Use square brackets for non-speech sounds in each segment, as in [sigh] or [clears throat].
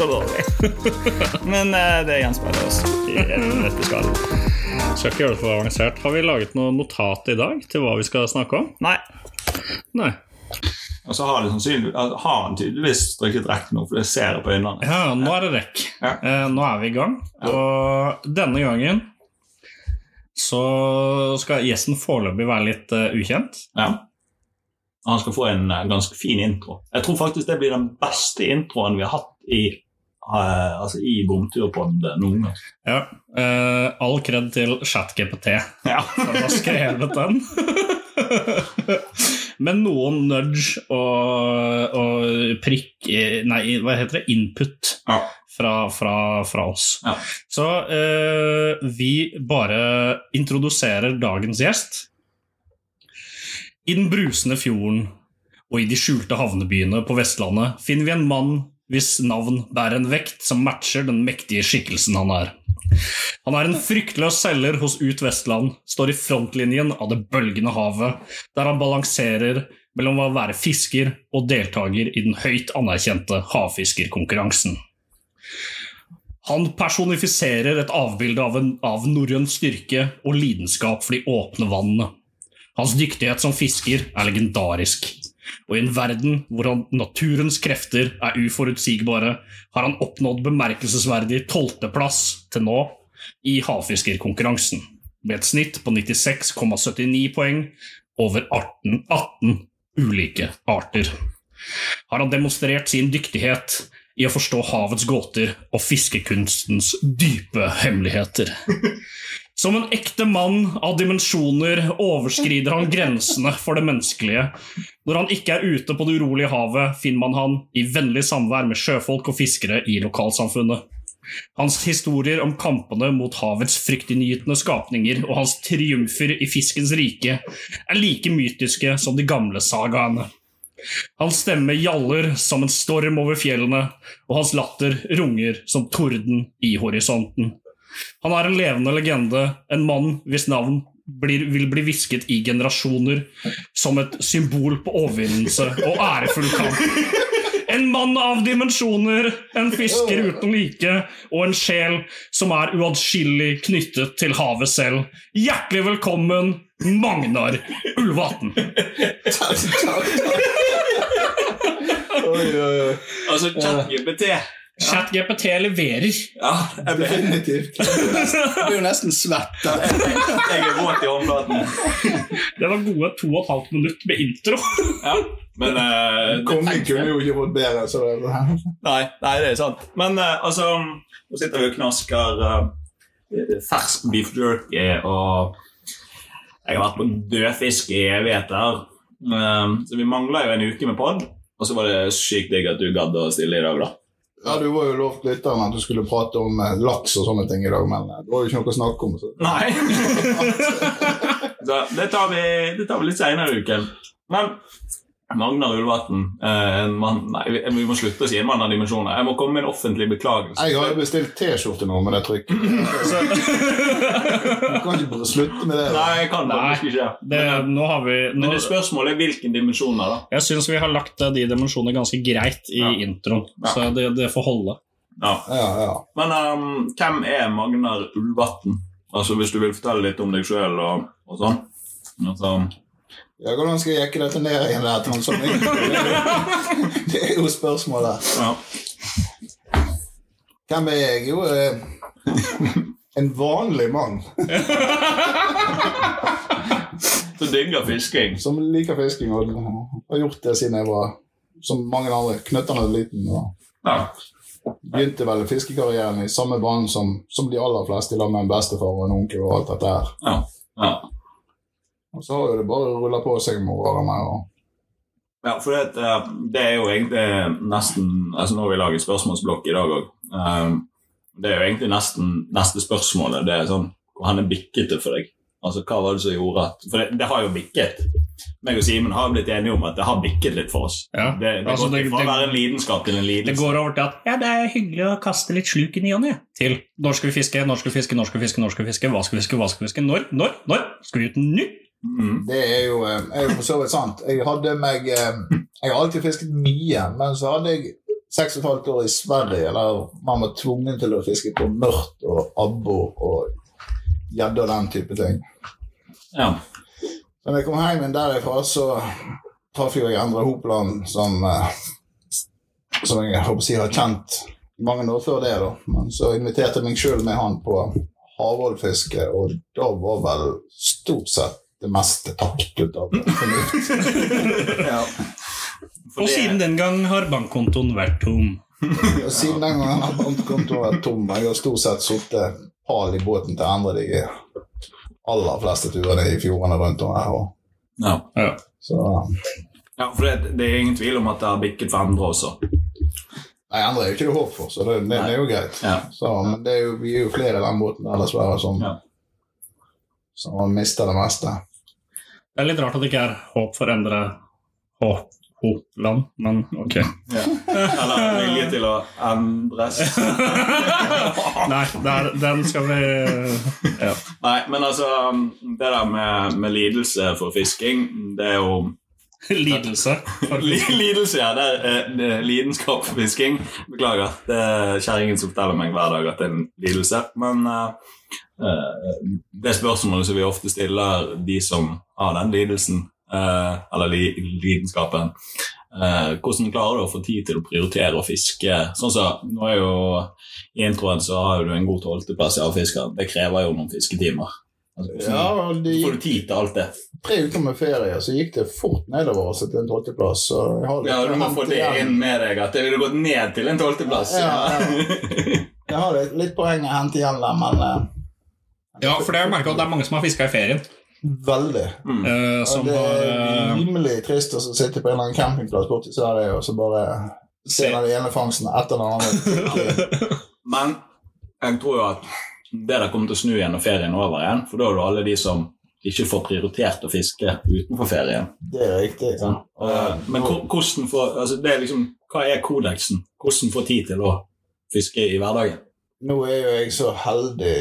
Det er så dårlig. [laughs] men uh, det gjenspeiler oss i en nøtteskall. Skal ikke gjøre det for avansert. Har vi laget noe notat i dag til hva vi skal snakke om? Nei. Nei. Og så har, altså, har han tydeligvis drukket rekk nå, for det ser jeg på øynene. Ja, nå er det rekk. Ja. Eh, nå er vi i gang. Og denne gangen så skal gjesten foreløpig være litt uh, ukjent. Ja. Han skal få en uh, ganske fin intro. Jeg tror faktisk det blir den beste introen vi har hatt i, eh, altså i Bomturpod noen gang. Ja. Uh, all kred til ChatGPT [laughs] Ja. for å ha skrevet den. [laughs] Med noen nudge og, og prikk Nei, hva heter det? Input Ja. fra, fra, fra oss. Ja. Så uh, vi bare introduserer dagens gjest. I den brusende fjorden og i de skjulte havnebyene på Vestlandet finner vi en mann hvis navn bærer en vekt som matcher den mektige skikkelsen han er. Han er en fryktløs selger hos Ut Vestland, står i frontlinjen av det bølgende havet, der han balanserer mellom å være fisker og deltaker i den høyt anerkjente havfiskerkonkurransen. Han personifiserer et avbilde av, en, av norrøn styrke og lidenskap for de åpne vannene. Hans dyktighet som fisker er legendarisk. Og i en verden hvor han, naturens krefter er uforutsigbare, har han oppnådd bemerkelsesverdig tolvteplass til nå i havfiskerkonkurransen, med et snitt på 96,79 poeng over 18, 18 ulike arter. Har han demonstrert sin dyktighet i å forstå havets gåter og fiskekunstens dype hemmeligheter. [laughs] Som en ekte mann av dimensjoner overskrider han grensene for det menneskelige. Når han ikke er ute på det urolige havet, finner man han i vennlig samvær med sjøfolk og fiskere i lokalsamfunnet. Hans historier om kampene mot havets fryktinngytende skapninger og hans triumfer i fiskens rike er like mytiske som de gamle sagaene. Hans stemme gjaller som en storm over fjellene, og hans latter runger som torden i horisonten. Han er en levende legende, en mann hvis navn blir, vil bli hvisket i generasjoner, som et symbol på overvinnelse og ærefull kamp. En mann av dimensjoner, en fisker uten like, og en sjel som er uatskillelig knyttet til havet selv. Hjertelig velkommen, Magnar Ulvatn. Oi, oi, oi. Altså, ChatGPT ChatGPT leverer. Ja, jeg ble Definitivt. Jeg blir jo nesten svett. Jeg er våt i håndflaten. Det var gode to og et halvt minutt med intro. Ja, men uh, Kongen kunne jo ikke fått bedre. Så det, Nei, nei, det er sant. Men uh, altså Nå sitter vi og knasker uh, fersk beef jerky, og jeg har vært på dødfisk i evigheter. Um, så vi mangla jo en uke med pod, og så var det sykt digg at du gadd å stille i dag, da. Ja, Du var jo lovt lytteren at du skulle prate om eh, laks og sånne ting i dag, men eh, det var jo ikke noe å snakke om. Så. Nei. [laughs] det tar vi, det tar vi litt seinere i uken. Men Magnar Ulvatn, eh, en mann Nei, vi, må slutte å si en mann av dimensjoner. Jeg må komme med en offentlig beklagelse. Jeg har jo bestilt T-skjorte nå med det trykket. [laughs] Du kan ikke bare slutte med det. da. Nei, jeg kan Nei. faktisk ikke. Det, Men, nå har vi men det spørsmålet er hvilken dimensjoner, da. Jeg syns vi har lagt eh, de dimensjonene ganske greit i Ja. introen, Ja. så det, det får holde. Ja. Ja, ja. Men um, hvem er Magnar Ulvatn? Altså, hvis du vil fortelle litt om deg sjøl og, og sånn. Altså, Ja, Hvordan skal jeg jekke dette ned igjen? der til sånne? Det er jo- spørsmålet. ja. Hvem er jeg? Jo, eh, en vanlig mann Som digger fisking. som liker fisking og har gjort det siden jeg var som mange andre, knøttende liten. og Ja. Begynte vel fiskekarrieren i samme bane som, som de aller fleste, i lag med en bestefar og en onkel og alt dette her. Ja. ja. Og så har det bare rulla på seg med årene. og Ja, for det, eh, det er jo egentlig nesten altså Nå har vi laget spørsmålsblokk i dag òg. det er jo egentlig nesten neste spørsmålet. Det er sånn, Hvor han er bikket det for deg? Altså, Hva var det som gjorde at For det, det har jo bikket. Meg og Simen har blitt enige om at det har bikket litt for oss. Ja, Det, det altså, går det- fra det- å være en lidenskap til en Det går over til at ja, det er hyggelig å kaste litt sluk i ny og ne. Til når skal vi fiske, når skal vi fiske, når skal vi fiske, når skal vi fiske, hva skal vi fiske, hva skal vi fiske, når, når, når skal vi ut ny? Mm. Det er jo, eh, er jo for så vidt sant. Jeg hadde meg eh, Jeg har alltid fisket mye, men så hadde jeg seks og et halvt år i Sverige, eller man var tvungen til å fiske på mørt og abbor og gjedde og den type ting. Ja. Så når jeg kom hjem derifra, så traff jeg Endre Hopland, som, eh, som jeg håper å si har kjent mange år før det. da. Men så inviterte jeg meg sjøl med han på havålfiske, og da var vel stort sett det meste tapt ut av fornuft. [laughs] ja. For [laughs] Og siden den gang har bankkontoen vært tom. ja, siden den gang har bankkontoen vært tom. Jeg har stort sett sittet pal i båten til andre de aller fleste turene i fjordene rundt om her. og- ja. Ja. Så ja, for det, det er ingen tvil om at det har bikket for andre også. Nei, andre er jo ikke det håp for, så det, det, det er jo greit. Ja. Så, men det er jo, vi er jo flere i den båten dessverre, som, Ja. som har mista det meste. Det er litt rart at det ikke er håp for å endre håp, Hopland, men ok. Ja. Eller vilje til å endres. [laughs] Nei, der, den skal vi ja. Nei, men altså Det der med, med lidelse for fisking, det er jo [laughs] Lidelse. Lidelse, ja. Det er, eh, det er lidenskap for fisking. Beklager. Det er kjerringen som forteller meg hver dag at det er en lidelse. Men eh, det spørsmålet som vi ofte stiller de som har den lidelsen, uh, eller li lidenskapen uh, Hvordan klarer du å få tid til å prioritere å fiske? Sånn så, nå er jo I introen så har du en god tolvteplass i avfiskeren. Det krever jo noen fisketimer. Altså, Ja, de det får du tid til alt det? tre uker med ferie, så gikk det fort nedover til en tolvteplass. Ja, du må få det inn med deg, at det ville gått ned til en tolvteplass. Ja, [laughs] Jeg har litt, litt poeng å hente igjen der, men eh, Ja, for det har jeg merket at det er mange som har fiska i ferien. veldig. Mm. Uh, Og som det er eh, rimelig trist å sitte på en eller annen campingplass borti Sverige og så bare Se. den ene fangsten etter den andre. [laughs] Men jeg tror jo at det der kommer til å snu igjen når ferien er over igjen. For da er det alle de som ikke får prioritert å fiske utenfor ferien. Det er riktig. Sant? Eh, Men hvordan får, altså det er liksom, hva er kodeksen? Hvordan få tid til å fiske i hverdagen? Nå er jo jeg så heldig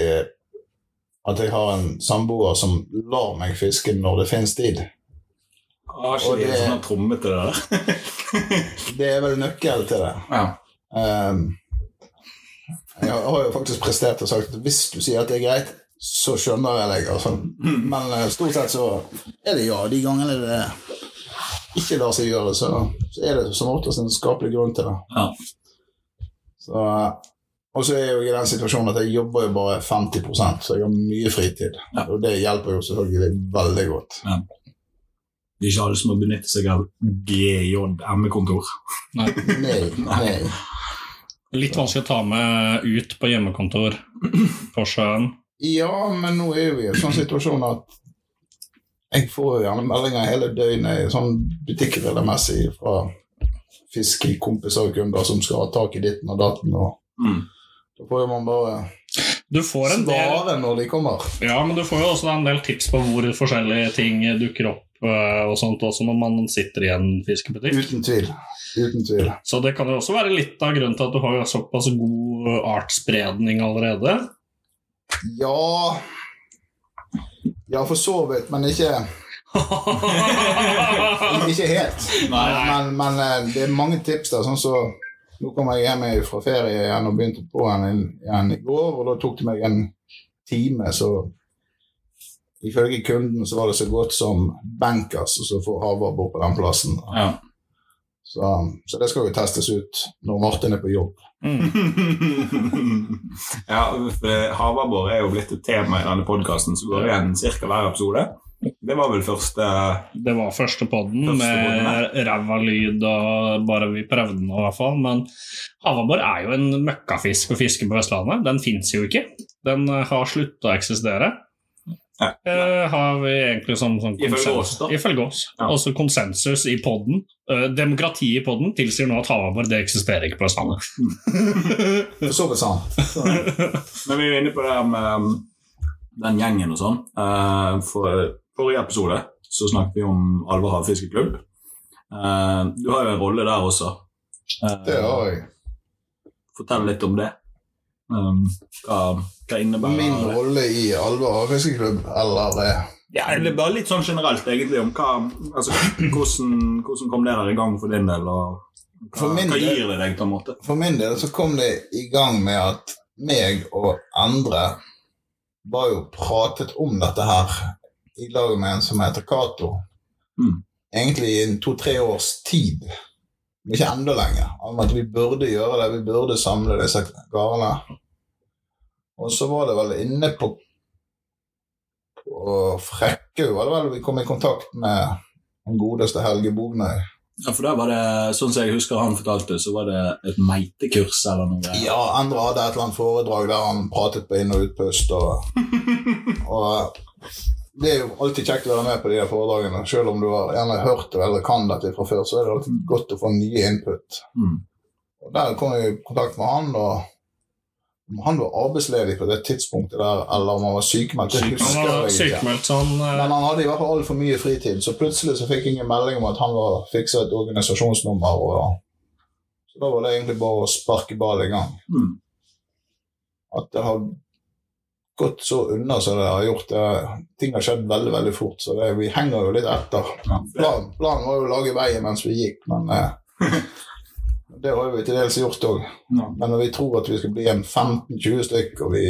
at jeg har en samboer som lar meg fiske når det finnes tid. Og ikke de det- sånn trommete det der? [laughs] Det er vel nøkkelen til det. ja. Ehm, jeg har jo faktisk prestert og sagt hvis du sier at det er greit, så skjønner jeg deg. Altså. Men eh, stort sett så er det ja. De gangene det ikke lar seg gjøre, så, så er det som oftest en skapelig grunn til det. Ja. Så, og så er jeg jo i den situasjonen at jeg jobber jo bare 50% så jeg har mye fritid. Ja. Og det hjelper jo selvfølgelig veldig godt. Det er ikke alle som må benytte seg av GJM-kontor. [laughs] Nei, nei. Litt vanskelig å ta med ut på hjemmekontor [clears throat] på sjøen. Ja, men nå er vi i en sånn situasjon at jeg får gjerne meldinger hele døgnet sånn butikkregelmessig fra fiskekompiser og kunder som skal ha tak i ditten og datten. og Mm. Da får man bare Du får en del når de kommer. Ja, men du får jo også en del tips på hvor forskjellige ting dukker opp og sånt også når man sitter i en fiskebutikk. Uten tvil. Uten tvil. Så det kan jo også være litt av grunnen til at du har såpass god artsspredning allerede. Ja Ja, for så vidt, men ikke [laughs] Ikke helt. Men, men eh, det er mange tips der. sånn så Nå kom jeg hjem fra ferie igjen og begynte på den igjen i går, og da tok det meg en time, så Ifølge kunden så var det så godt som bankers som får bort på den plassen. Ja. Så, så det skal jo testes ut når Martin er på jobb. [laughs] ja, for havabbor er jo blitt et tema i denne podkasten som går igjen ca. hver episode. Det var vel første Det var første podden Første med ræva lyd og bare vi prøvde den i hvert fall. Men havabbor er jo en møkkafisk å fiske på Vestlandet. Den fins jo ikke. Den har slutta å eksistere. Ja. uh, har vi egentlig som sånn Ifølge oss, da. Ifølge oss. Ja. Også konsensus i podden. Uh, demokrati i podden tilsier nå at Hamar det eksisterer ikke på Østlandet. [laughs] For så vidt sant. Men vi er inne på det her med um, den gjengen og sånn. Uh, for forrige episode så snakket vi om Alva havfiskeklubb. Uh, du har jo en rolle der også. Eh, det har jeg. Fortell litt om det. Um, hva, hva innebærer Min rolle i Alver havfiskeklubb, eller det? Ja, er bare litt sånn generelt, egentlig, om hva altså, hvordan, hvordan kom det der i gang for din del? Og hva, For hva del- gir det deg, på en måte? For min del så kom det i gang med at meg og andre var jo pratet om dette her i lag med en som heter Cato. Mm. Egentlig i to-tre års tid. Men ikke enda lenger. Om at vi burde gjøre det. Vi burde samle disse garene. Og så var det vel inne på på Frekkhaug var det vel vi kom i kontakt med den godeste Helge Bognøy. Ja, for da var det, sånn som jeg husker han fortalte, så var det et meitekurs eller noe. Ja, Endre hadde et eller annet foredrag der han pratet på inn- og utpust. Og, [laughs] og det er jo alltid kjekt å være med på de her foredragene. Selv om du har gjerne hørt det eller kan dette fra før, så er det alltid godt å få nye input. Mm. Og Der kom jeg i kontakt med han, og om han var arbeidsledig på det tidspunktet der, eller om han var sykemeldt, det Han husker var jeg ikke. sykemeldt sånn uh... Men han hadde i hvert fall altfor mye fritid, så plutselig så fikk jeg ingen melding om at han var fiksa et organisasjonsnummer. Og, så da var det egentlig bare å sparke ballen i gang. Mm. At det har gått så unna som det har gjort. Det, ting har skjedd veldig veldig fort, så det, vi henger jo litt etter. Planen, planen var jo å lage veien mens vi gikk, men eh, [laughs] det har vi til dels gjort òg. Ja. Men vi tror at vi skal bli en 15-20 stykk, og vi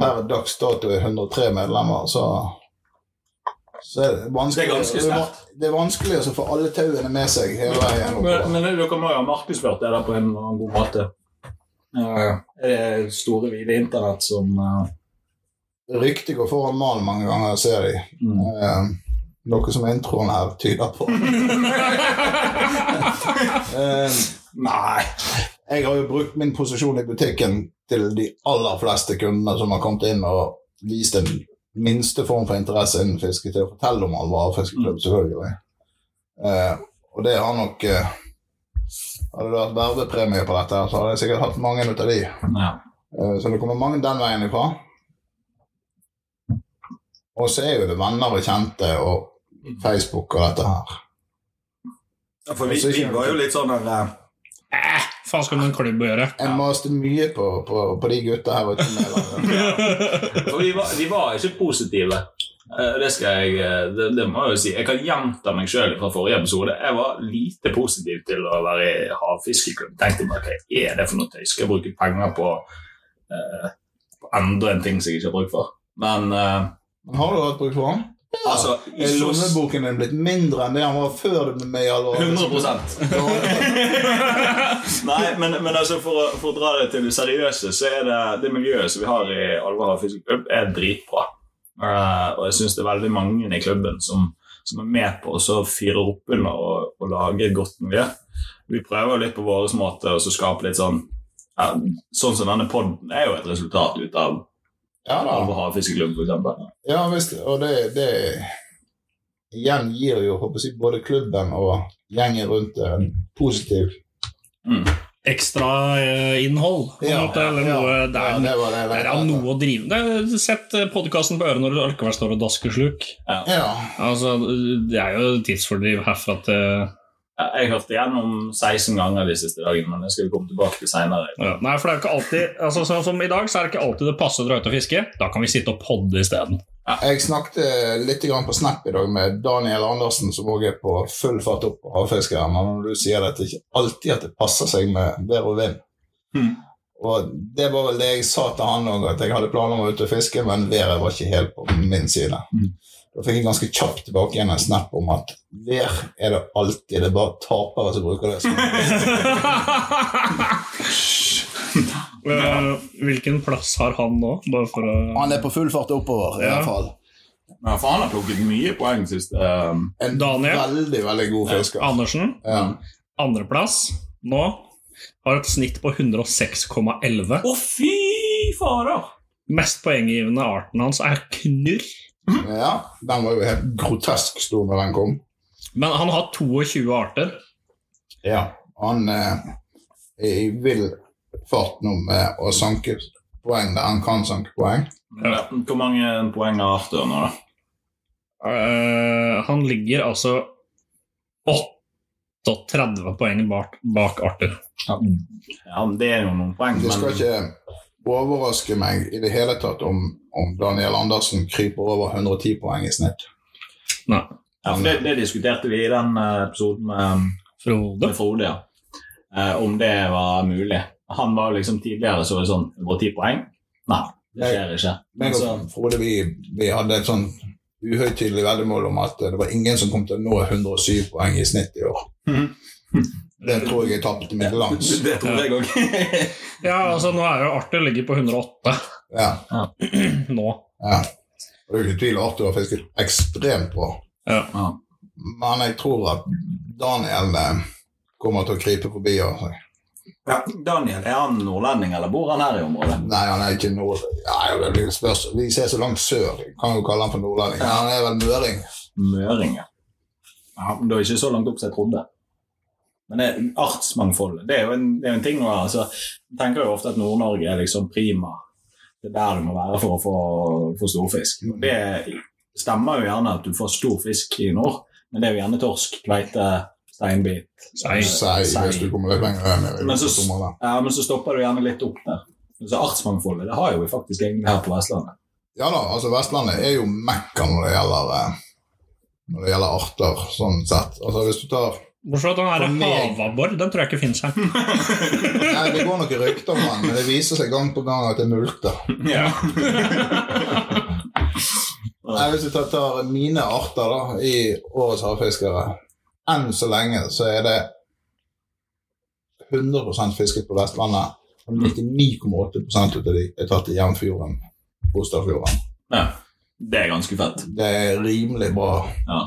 per dags dato er 103 medlemmer, så, så er det vanskelig, Det er ganske sterkt. det er vanskelig å få alle tauene med seg hele veien. Men, men dere må jo ha markedsført det der på en god måte. Ja, det store, vide internett som uh, Ryktet går foran mannen mange ganger, ser de. mm. Eh, noe som introen her tyder på. [laughs] Eh, Nei. jeg har jo brukt min posisjon i butikken til de aller fleste kundene som har kommet inn og vist en minste form for interesse innen fiske, til å fortelle om all fiskeklubb, selvfølgelig. Uh, og det har nok eh, Hadde det vært vervepremie på dette, så hadde jeg sikkert hatt mange ut av de. Ja. Eh, Så det kommer mange den veien ifra. Og så er jo det venner og kjente og Facebook og dette her. Ja, For vi, vi var jo litt sånn der uh, eh, Faen skal med en klubb å gjøre? Jeg maste mye på, på, på de gutta her. vet du, [laughs] For vi var, vi var ikke positive. Eh, Det skal jeg eh, det, det må jeg jo si. Jeg kan gjenta meg sjøl fra forrige episode. Jeg var lite positiv til å være i havfiskeklubb. Tenkte bare hva er det for noe tøys? Skal jeg bruke penger på, eh, på endre en ting som jeg ikke har bruk for? Men eh, har du hatt bruk for Ja altså Er lommeboken din blitt mindre enn det han var før du ble med i alvor? 100% [laughs] Nei, men, men altså for, å, for å dra det til det seriøse, så er det det miljøet som vi har i Alvor fiskeklubb, er dritbra. Eh, og jeg syns det er veldig mange i klubben som, som er med på å fyre opp under og, og lage et godt miljø. Vi prøver litt på vår måte å skape litt sånn ja, Sånn som denne podden er jo et resultat ut av Ja fiskeklubb, for eksempel. Ja visst. Og det, det igjen gir jo jeg, både klubben og gjengen rundt en positiv Mm. Ekstra eh, innhold, Ja, måte, eller ja, noe Det ja, er, det var det. det er noe å drive med. Sett podkasten på øret når du allikevel står og dasker sluk. Ja. Altså, det er jo tidsfordriv herfra til Ja, Jeg hørte gjennom 16 ganger de siste dagene, men det skal vi komme tilbake til seinere. ja. Nei, for det er jo ikke alltid altså, Sånn som i dag, så er det ikke alltid det passer å dra ut og fiske. Da kan vi sitte og podde isteden. Jeg snakket litt på Snap i dag med Daniel Andersen, som også er på full fart opp på havfiskere. Men du sier at det ikke alltid at det passer seg med vær og vind. Mm. Og Det var vel det jeg sa til han òg, at jeg hadde planer om å ut og fiske, men været var ikke helt på min side. Mm. Da fikk jeg ganske kjapt tilbake igjen en snap om at vær er det alltid. Det er bare tapere som bruker det. [laughs] [laughs] Eh, hvilken plass har han nå? Bare for å Han er på full fart oppover, i Ja. hvert fall. Ja, for han har plukket mye poeng sist. um, En Daniel? veldig, veldig god fisker. Andersen, Ja. andreplass nå, har et snitt på 106,11. Å, fy fader! mest poenggivende arten hans er knurr. Ja, den var jo helt grotesk stor når den kom. Men han har 22 arter. Ja. Han eh, er fart nå med å sanke poeng der han kan sanke poeng. Ja. Hvor mange poeng har Arthur nå, da? Uh, han ligger altså 38 poeng bak, bak Arthur. Ja, men Det er jo noen poeng, Det skal men ikke overraske meg i det hele tatt om, om Daniel Andersen kryper over 110 poeng i snitt. Nei. ja, for det, det diskuterte vi i den eh, episoden med, Frode. med Frode, ja. Eh, om det var mulig. Han var liksom tidligere så var det sånn 110 poeng. Nei, det skjer ikke. Men så, Frode vi, vi hadde et sånn uhøytidelig veddemål om at det var ingen som kom til å nå 107 poeng i snitt i år. [laughs] Det tror jeg jeg tapte mitt lands. [laughs] det tror jeg òg. Ja, altså nå er jo Arthur ligger på 108 Ja, [clears throat] nå. ja. Og det er jo ikke tvil om Arthur har fisket ekstremt bra. Ja. ja. Men jeg tror at Daniel eh, kommer til å krype forbi. Altså. Ja, Daniel, er han nordlending, eller bor han her i området? Nei, han er ikke nord... Nei, det spørs. Vi ser så langt sør. Kan jo kalle han for nordlending. Ja. han er vel møring. Møring, ja. ja men det er ikke så langt opp som jeg trodde. Men det, artsmangfoldet, det er jo en, det er en ting å altså, Jeg tenker jo ofte at Nord-Norge er liksom prima. Det er der du må være for å få, få storfisk. Det stemmer jo gjerne at du får stor fisk i nord, men det er jo gjerne torsk, kveite, steinbit Sei. Sei, hvis du kommer litt lenger ned. Men så- Ja, men så stopper du gjerne litt opp der. Så artsmangfoldet det har jo vi faktisk egentlig her på Vestlandet. Ja da, altså Vestlandet er jo mekka når det gjelder eh, Når det gjelder arter, sånn sett. Altså Hvis du tar Bortsett fra den havabbor, den tror jeg ikke finnes her. [laughs] Nei, Det går noen rykter om den, men det viser seg gang på gang at det er multer. Ja. Nei, Hvis du tar, tar mine arter da, i årets havfiskere Enn så lenge så er det 100% fisket på Vestlandet. Og 99,8 av de er tatt i Jevnfjorden, Osterfjorden. ja. Det er ganske fett. Det er rimelig bra. Ja.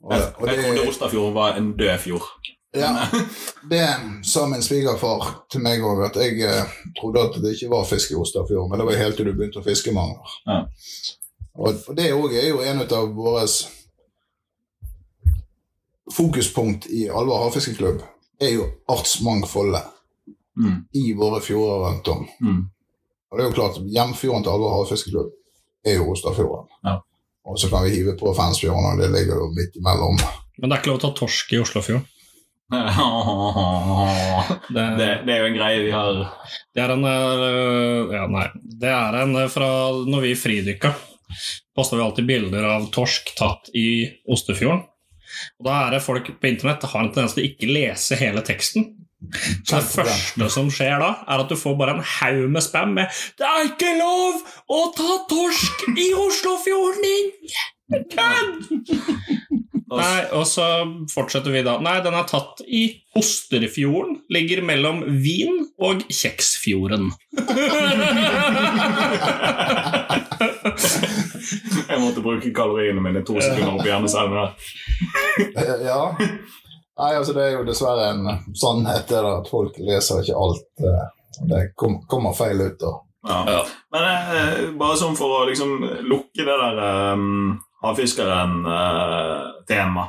Og, og jeg det, trodde Osterfjorden var en død fjord. ja, [laughs] det sa min svigerfar til meg òg, at jeg eh, trodde at det ikke var fisk i Osterfjorden. Men det var helt til du begynte å fiske mange Ja. Og, og det òg er jo en av våre fokuspunkt i Alvor havfiskeklubb. Er jo artsmangfoldet Mm. i våre fjorder rundt om. Mm. Og det er jo klart, Hjemfjorden til Alvor havfiskeklubb er jo Osterfjorden. Ja. Og så kan vi hive på Fensfjorden, og det ligger jo midt imellom. Men det er ikke lov å ta torsk i Oslofjorden. Det, [laughs] Det, det er jo en greie vi har det er en øh, Ja, nei. Det er en øh, fra når vi fridykka. Posta vi alltid bilder av torsk tatt i Osterfjorden. Og da er det folk på internett har en tendens til å ikke lese hele teksten. Så det første som skjer da, er at du får bare en haug med spam med 'Det er ikke lov å ta torsk i Oslofjorden din!' Kødd! Nei, og så fortsetter vi da. Nei, den er tatt i Osterfjorden. Ligger mellom Wien og Kjeksfjorden. [laughs] [laughs] Jeg måtte bruke kaloriene mine to sekunder opp i hjernecellene der. Eh, Ja. Nei, altså Det er jo dessverre en sannhet det at folk leser ikke alt. eh, Det kommer feil ut. da. Ja. Men eh, bare sånn for å liksom lukke det der um, havfiskeren-tema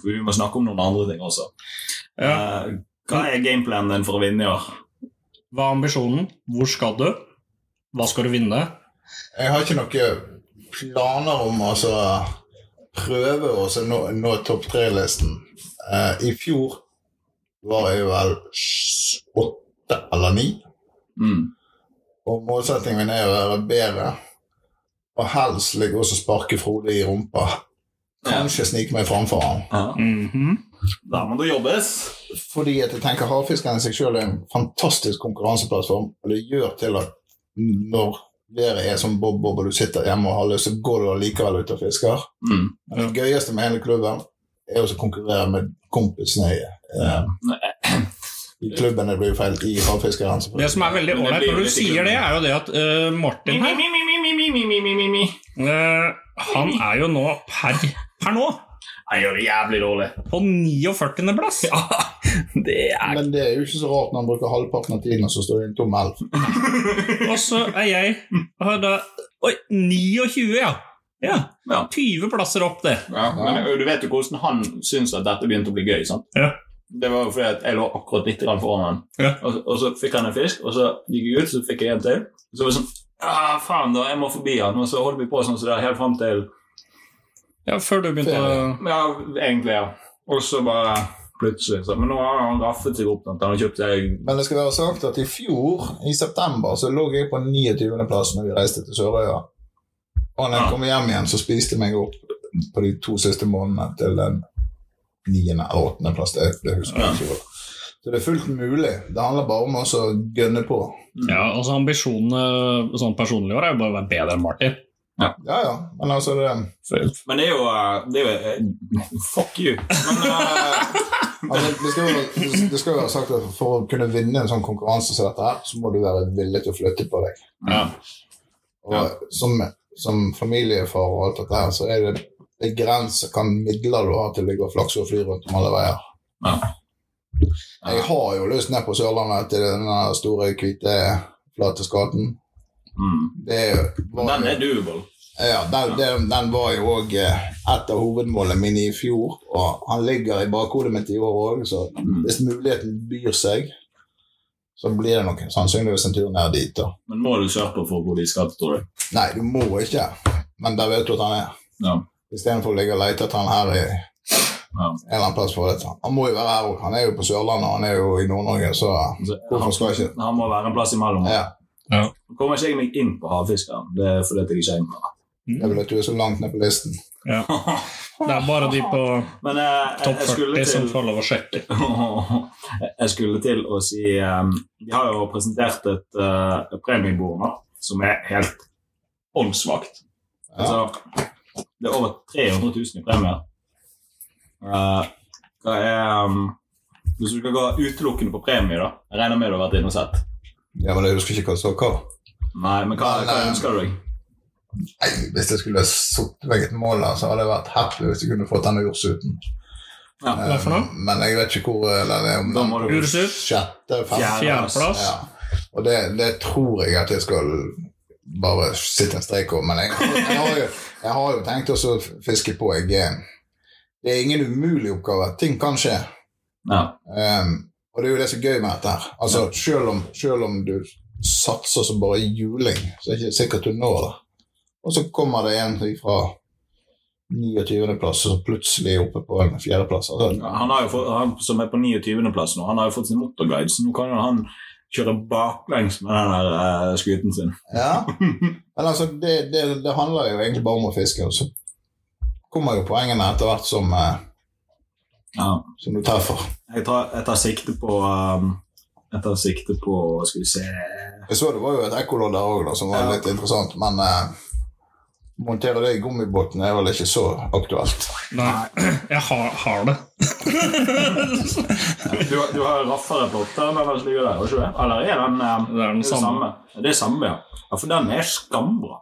For vi må snakke om noen andre ting også. Ja. Eh, hva er gameplanen din for å vinne i år? Hva er ambisjonen? Hvor skal du? Hva skal du vinne? Jeg har ikke noen planer om å altså, prøve å nå, nå topp tre-listen. Uh, I fjor var jeg vel åtte eller ni. Mm. Og målsettingen min er å være bedre. Og helst ligge også sparke Frode i rumpa. Kanskje snike meg framfor han. Ja. Mhm. Der må det jobbes. Fordi at jeg tenker havfiskeren i seg selv er en fantastisk konkurranseplattform. Og det gjør til at når været er som bob-bob, og du sitter hjemme og har lyst, så går du allikevel ut og fisker. Mm. Men det gøyeste med hele klubben er å konkurrere med kompisene i, eh, i klubben. Det blir jo feil i havfiskeren. Det som er veldig ålreit når du sier det, er jo det at uh, Martin her uh, Han er jo nå per, per nå gjør det jævlig dårlig. på 49. plass. [laughs] Det er Men det er jo ikke så rart når han bruker halvparten av tiden og så står det en tom elv. [laughs] Og så er jeg har da, Oi, 29, ja. Ja, Ja. 20 plasser opp, det. Ja, men du vet jo hvordan han syns at dette begynte å bli gøy. sant? Ja. Det var jo fordi at jeg lå akkurat litt grann foran han. Ja. Og, og så fikk han en fisk, og så gikk jeg ut, så fikk jeg en til. Så var det sånn ah, faen, da, jeg må forbi han. Og så holdt vi på sånn som det helt fram til Ja, Før du begynte å Ja, egentlig, ja. Og så bare plutselig så, Men nå har han raffet seg opp. Han har kjøpt seg Men det skal være sagt at i fjor, i september, så lå jeg på 29. plass når vi reiste til Sørøya. Og når jeg Ja. kom hjem igjen, så spiste jeg meg opp på de to siste månedene til den niende eller 8. plass. Det, husker jeg ikke. Så det er fullt mulig. Det handler bare om å gønne på. Ja, altså Ambisjonene sånn personlig i år er jo bare å være bedre enn Martin. Ja, ja. Men altså det, Men det er jo, eh, det er jo eh, Fuck you. Men eh, [laughs] altså, det, skal jo, være- det skal jo være sagt at for å kunne vinne en sånn konkurranse som dette her, så må du være villig til å flytte på deg. Ja. Og som, som familiefar og alt dette her, så er det begrenset hva midler du har til å ligge og flakse og fly rundt om alle veier. Ja. Jeg har jo lyst ned på Sørlandet til den store, hvite, flate skaten. Mm. Var Den er doable. Ja, den, den, den var jo òg et av hovedmålene mine i fjor, og han ligger i bakhodet mitt i år òg, så Mm. hvis muligheten byr seg, så blir det nok sannsynligvis en tur ned dit. da. Men må du sørpe for hvor de skal, tror du? Nei, du må ikke, men der vet du at han er. Ja. Istedenfor å ligge og lete etter han her i Ja. en eller annen plass. for dette. Han må jo være her òg. Han er jo på Sørlandet, han er jo i Nord-Norge, så Så, hvorfor skal ikke Han må være en plass imellom. ja. Nå kommer ikke jeg meg inn på havfiskeren. Det er fordi jeg ikke er inne. Det er vel at du er så langt ned på listen. Ja. Det er bare de på [laughs] Men eh, topp jeg, skulle 40 som til, får lov å sjekke. jeg skulle til å si um, De har jo presentert et uh, premiebord nå som er helt åndssvakt. Ja. Altså, det er over 300 000 i premier. Uh, hva er um, Hvis du skal gå utelukkende på premie, da Jeg regner med du har vært inne og sett. Ja, men jeg husker ikke hva som hva. Nei, men hva, Men, hva eh, ønsker du deg? Nei, Hvis jeg skulle satt meg et mål så hadde jeg vært happy hvis jeg kunne fått denne jordsuten. Ja, Hva for noe? Eh, Men jeg vet ikke hvor eller det er om Da må du sjette, fjerdeplass. Ja. Og det, det tror jeg at jeg skal bare sitte en strek over. Men jeg, jeg, har, jo, jeg har jo tenkt å fiske på. Jeg, eh, det er ingen umulig oppgave. Ting kan skje. Ja. Um, og det er jo det som er gøy med dette her. Altså, selv om, selv om du satser som bare juling, så er det ikke sikkert du når det. Og så kommer det en fra 29.-plass, og plutselig er oppe på en fjerdeplass. Altså, Han, fått, han som er på 29.-plass nå, han har jo fått sin motorguide, så nå kan jo han kjøre baklengs med den der uh, skuten sin. ja. [laughs] Men altså, det, det, det handler jo egentlig bare om å fiske, og så kommer jo poengene etter hvert som, eh, Ja. som du treffer. Jeg, tar, jeg tar sikte på um, Jeg tar sikte på Skal vi se Jeg så det var jo et ekkolodd der òg, som var Ja. litt interessant, men uh, montere det i gummibåten er vel ikke så aktuelt. Nei, [clears throat] jeg har, har det. [laughs] Du, du har raffere plotter enn den som ligger der, ikke det? Eller er den um, Det er den det samme. Det er samme, ja. ja. For den er skambra.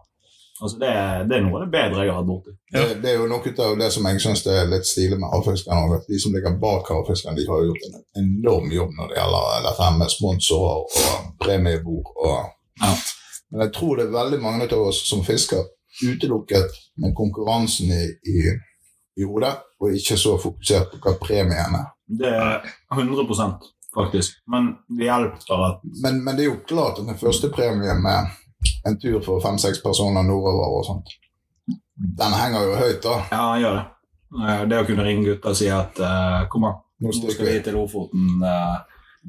Altså, det, det er noe av det bedre jeg har hatt borti. Ja. Det, det er jo noe av det som jeg syns er litt stilig med havfiskerne. at De som ligger bak havfiskerne, de har gjort en enorm jobb når det gjelder dette med sponsorer og premiebord. Og, Ja. Men jeg tror det er veldig mange av oss som fisker utelukket med konkurransen i, i, i hodet, og ikke så fokusert på hva premien er. Det er 100% faktisk. Men det hjelper at Men, men det er jo klart at den første premien med en tur for fem-seks personer nordover og sånt, den henger jo høyt, da. Ja, han gjør det. Eh, Det å kunne ringe gutta og si at uh, kom an, Nå skal vi til Lofoten. Uh,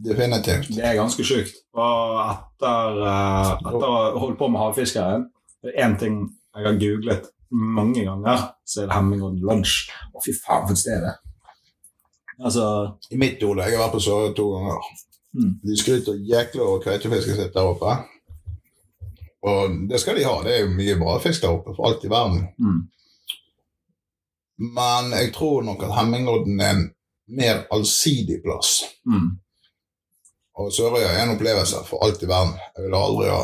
Definitivt. Det er ganske sjukt. Og etter, uh, etter å ha holdt på med havfiskeren er én ting jeg har googlet mange ganger, så er det Hemmingodden Lunch. Å, fy faen, for et sted det er. Altså I mitt hode, jeg har vært på Sørøya to ganger. Mm. De skryter jæklig over kveitefisket sitt der oppe. Og det skal de ha. Det er jo mye bra fisk der oppe, for alt i verden. mm. Men jeg tror nok at Hemmingodden er en mer allsidig plass. Mm. Og Sørøya er en opplevelse for alt i verden. Jeg ville aldri ha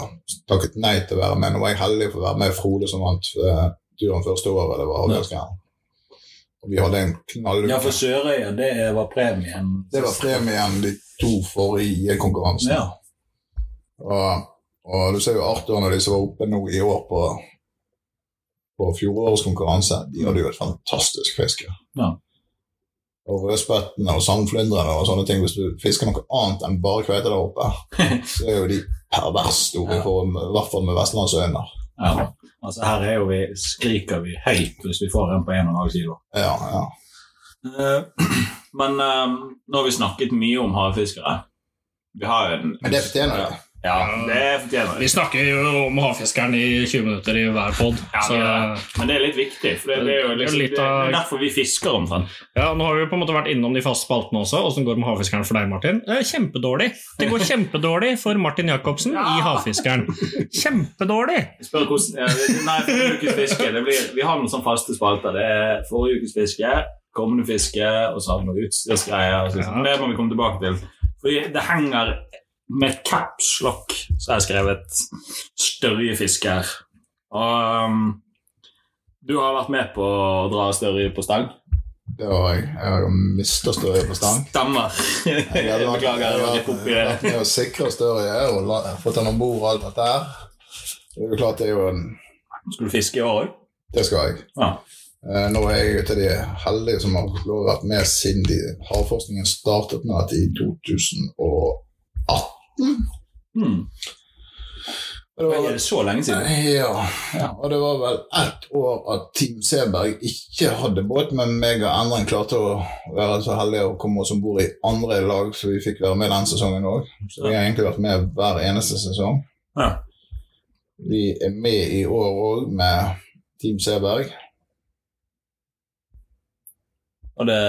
takket nei til å være med. Nå var jeg heldig for å være med Frode som vant eh, turen første året det var. Og vi hadde en knalluke. Ja, for Sørøya, det var premien. Det var premien de to forrige konkurransene. Ja. Og, og du ser jo Arthur når de som var oppe nå i år på, på fjorårets konkurranse, de hadde jo et fantastisk fiske. Ja. Og rødspettene og sandflyndrene og sånne ting, hvis du fisker noe annet enn bare kveite der oppe, [laughs] så er jo de pervers store, Ja. for, i hvert fall med vestlandsøyne. ja. Altså, her er jo vi, skriker vi høyt hvis vi får en på 1,5 kilo. Ja, ja. Eh, [clears throat] Men eh, nå har vi snakket mye om havfiskere. Vi har en Men det fortjener de. Ja, det fortjener Vi vi. snakker jo om havfiskeren i 20 minutter i hver pod. Ja, så. Men det er litt viktig, for det, det er jo liksom, det, er derfor vi fisker omtrent. ja, nå har vi jo på en måte vært innom de faste spaltene også. Åssen går det med havfiskeren for deg, Martin? Det er kjempedårlig. Det går kjempedårlig for Martin Jacobsen i Havfiskeren. Kjempedårlig! Spør hvordan, ja, nei, forrige ukes fiske det blir, Vi har noen sånne faste spalter. Det er forrige ukes fiske, kommende fiske, og så har vi noen utstyrsgreier. Ja. Det må vi komme tilbake til. Fordi det henger med caps lock, så har jeg skrevet størjefisker. Og um, du har vært med på å dra størje på stang? Det har jeg. Jeg har jo mista Størje på stang. Stemmer. Jeg beklager. Jeg det. vært med å sikre Størje og la- fått den om bord og alt dette her. Det er jo klart det er jo en Skal du fiske i år òg? Det skal jeg. Ja. Eh, Nå er jeg jo til de heldige som har være med siden de, havforskningen startet med at i 2018. Og det var Er det så lenge siden? ja, og det var vel ett år at Team Seberg ikke hadde båt, men meg og Endren klarte å være så heldige å komme oss om bord i andre lag, så vi fikk være med den sesongen òg. Så vi har egentlig vært med hver eneste sesong. Ja. Vi er med i år òg med Team Seberg. Og det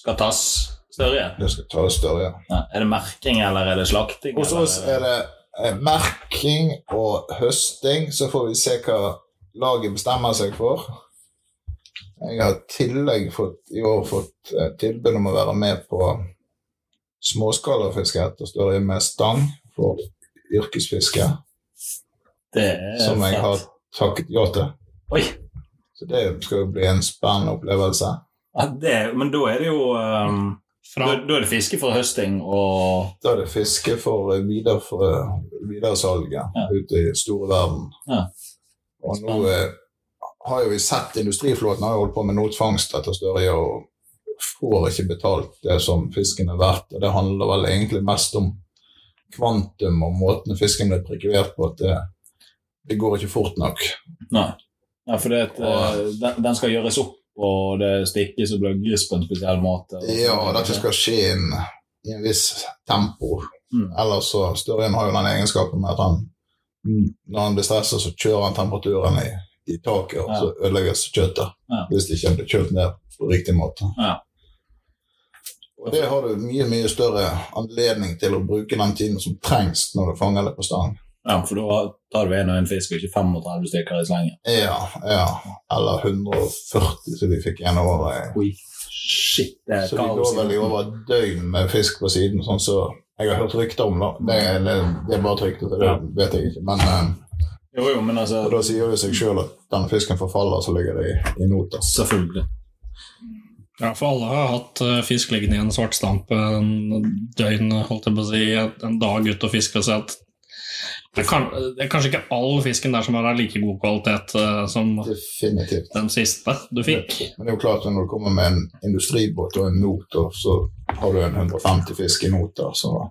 skal tas større? Det skal ta større. Ja. Er det merking, eller er det slakting? Hos oss er det eh, merking og høsting, så får vi se hva laget bestemmer seg for. Jeg har tillegg fått, i år fått eh, tilbud om å være med på småskalafiske etter større med stang for yrkesfiske, Det er som jeg har takket ja til. Oi! Så det skal jo bli en spennende opplevelse. Ja, det, men da er det jo um, da, da er det fiske for høsting og Da er det fiske for eh, eh, videresalget Ja. ute i store verden. Ja. Og nå eh, har jo vi sett industriflåten har jo holdt på med notfangst etter større og får ikke betalt det som fisken er verdt. Og det handler vel egentlig mest om kvantum og måten fisken blir prekvert på. at det, det går ikke fort nok. Nei. Ja, for det, Og- eh, den, den skal gjøres opp, og det stikkes og bløgges på en spesiell måte. Ja, det dette skal skje i en, i en viss tempo. Mm. Ellers så Støren har jo den egenskapen med at han når han blir stressa, så kjører han temperaturen i, i taket, og Ja. så ødelegges kjøttet. Ja. Hvis det ikke blir kjølt ned på riktig måte. Ja. Og det har du mye mye større anledning til å bruke den tiden som trengs når du fanger det på stang. Ja, for da tar du en og en fisk, og ikke 35 stykker i slengen. Ja, ja. Eller 140 som vi fikk igjen over. Oi, shit, det er Så vi kaos. går vel i over et døgn med fisk på siden, sånn så jeg har hørt rykter om det. Det, det, det er bare trykte, det Ja. vet jeg ikke. Men eh, Jo, jo, men altså og da sier det seg sjøl at denne fisken forfaller, så ligger det i, i nota. Selvfølgelig. ja, for alle har hatt eh, fisk liggende i en svartstampe en døgn, holdt jeg på å si, en, en dag ute og fiska Så at det, kan, det er kanskje ikke all fisken der som har like god kvalitet uh, som Definitivt. den siste du fikk. Men det er jo klart at når du kommer med en industribåt og en not, så har du en 150 fisk i noter, så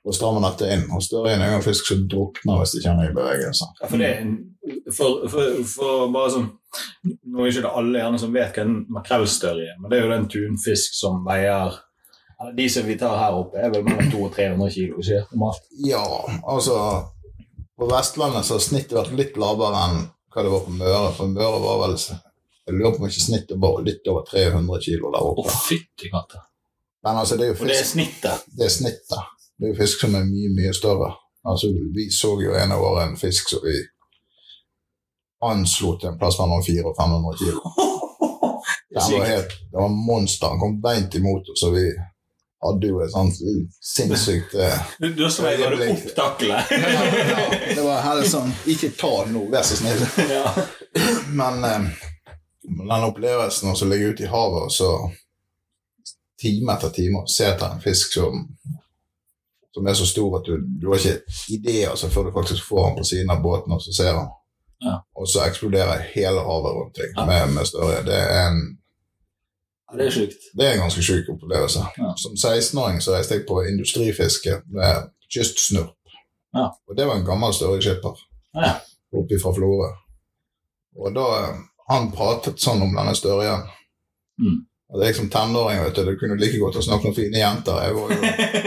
og strammer dette inn. Og større inn er en fisk som drukner hvis de kjenner i bevegelse. Ja, for det for, for, for bare sånn Nå er ikke det alle gjerne som vet hva en makrellstørje er, men det er jo den tunfisk som veier eller De som vi tar her oppe, er vel mellom 200 og 300 kilo. Ikke? Ja, altså På Vestlandet så har snittet vært litt lavere enn hva det var på Møre. For Møre var vel Jeg lurer på om ikke snittet var litt over 300 kilo der Å, oppe. fytti katta. Men altså, det er jo Og det er fisk, snittet. det er snittet. Det er jo fisk som er mye, mye større. Altså, Vi så jo en av årene en fisk som vi anslo til en plass mellom 400 og 500 kilo. [laughs] Den var helt, det var monster. Han kom beint imot oss, og vi hadde jo et sånt sinnssykt eh, Du, slått Jeg det ble- opp taklet. [laughs] ja, ja, Det var heller sånn Ikke ta det nå, vær så snill. ja. [laughs] Men, eh, den opplevelsen å ligge ute i havet og så time etter time se etter en fisk som, som er så stor at du, du har ikke ideer altså, før du faktisk får den på siden av båten og så ser den. Ja. Og så eksploderer hele havet rundt deg med, med større. Det er en det er sjukt. det er en ganske sjuk opplevelse. Ja. Som 16-åring så reiste jeg på industrifiske med kystsnurp. Ja. Og det var en gammel størreskipper Ja. oppe fra Florø. Og da eh, Han pratet sånn om denne størjen. Mm. At jeg som tenåring vet du, det kunne like godt ha snakket om fine jenter. Jeg, var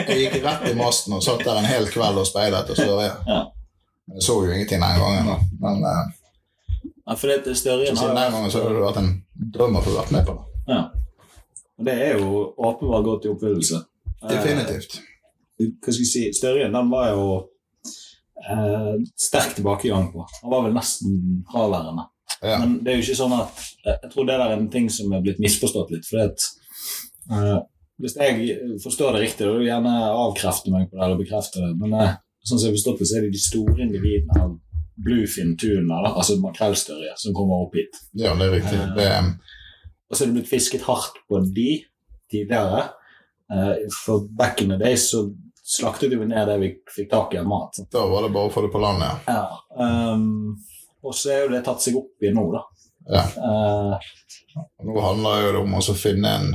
jeg gikk rett i masten og satt der en hel kveld og speilet etter størje. Ja. Men Jeg så jo ingenting den gangen. Men eh, Ja, for det, størjen har siden den gangen så har det vært en drøm å få vært med på det. ja. Og det er jo åpenbart gått i oppfyllelse. Definitivt. Eh, hva skal jeg si, Størjen den var jo eh, sterk tilbakegang på. Han var vel nesten fraværende. Ja. Men det er jo ikke sånn at eh, Jeg tror det der er en ting som er blitt misforstått litt. For at, eh, hvis jeg forstår det riktig, da vil du gjerne avkrefte meg på det eller bekrefte det. Men eh, sånn som jeg har forstått det, så er det de store individene av bluefin tuna, altså makrellstørje, som kommer opp hit. Ja, det er riktig. Det, Og så er det blitt fisket hardt på de tidligere. Eh, for back in the day så slaktet vi ned det vi fikk tak i av mat. da var det bare å få det på landet. Ja. Um, og så er jo det tatt seg opp i nå, da. Ja. Uh, Nå handler det om å finne en,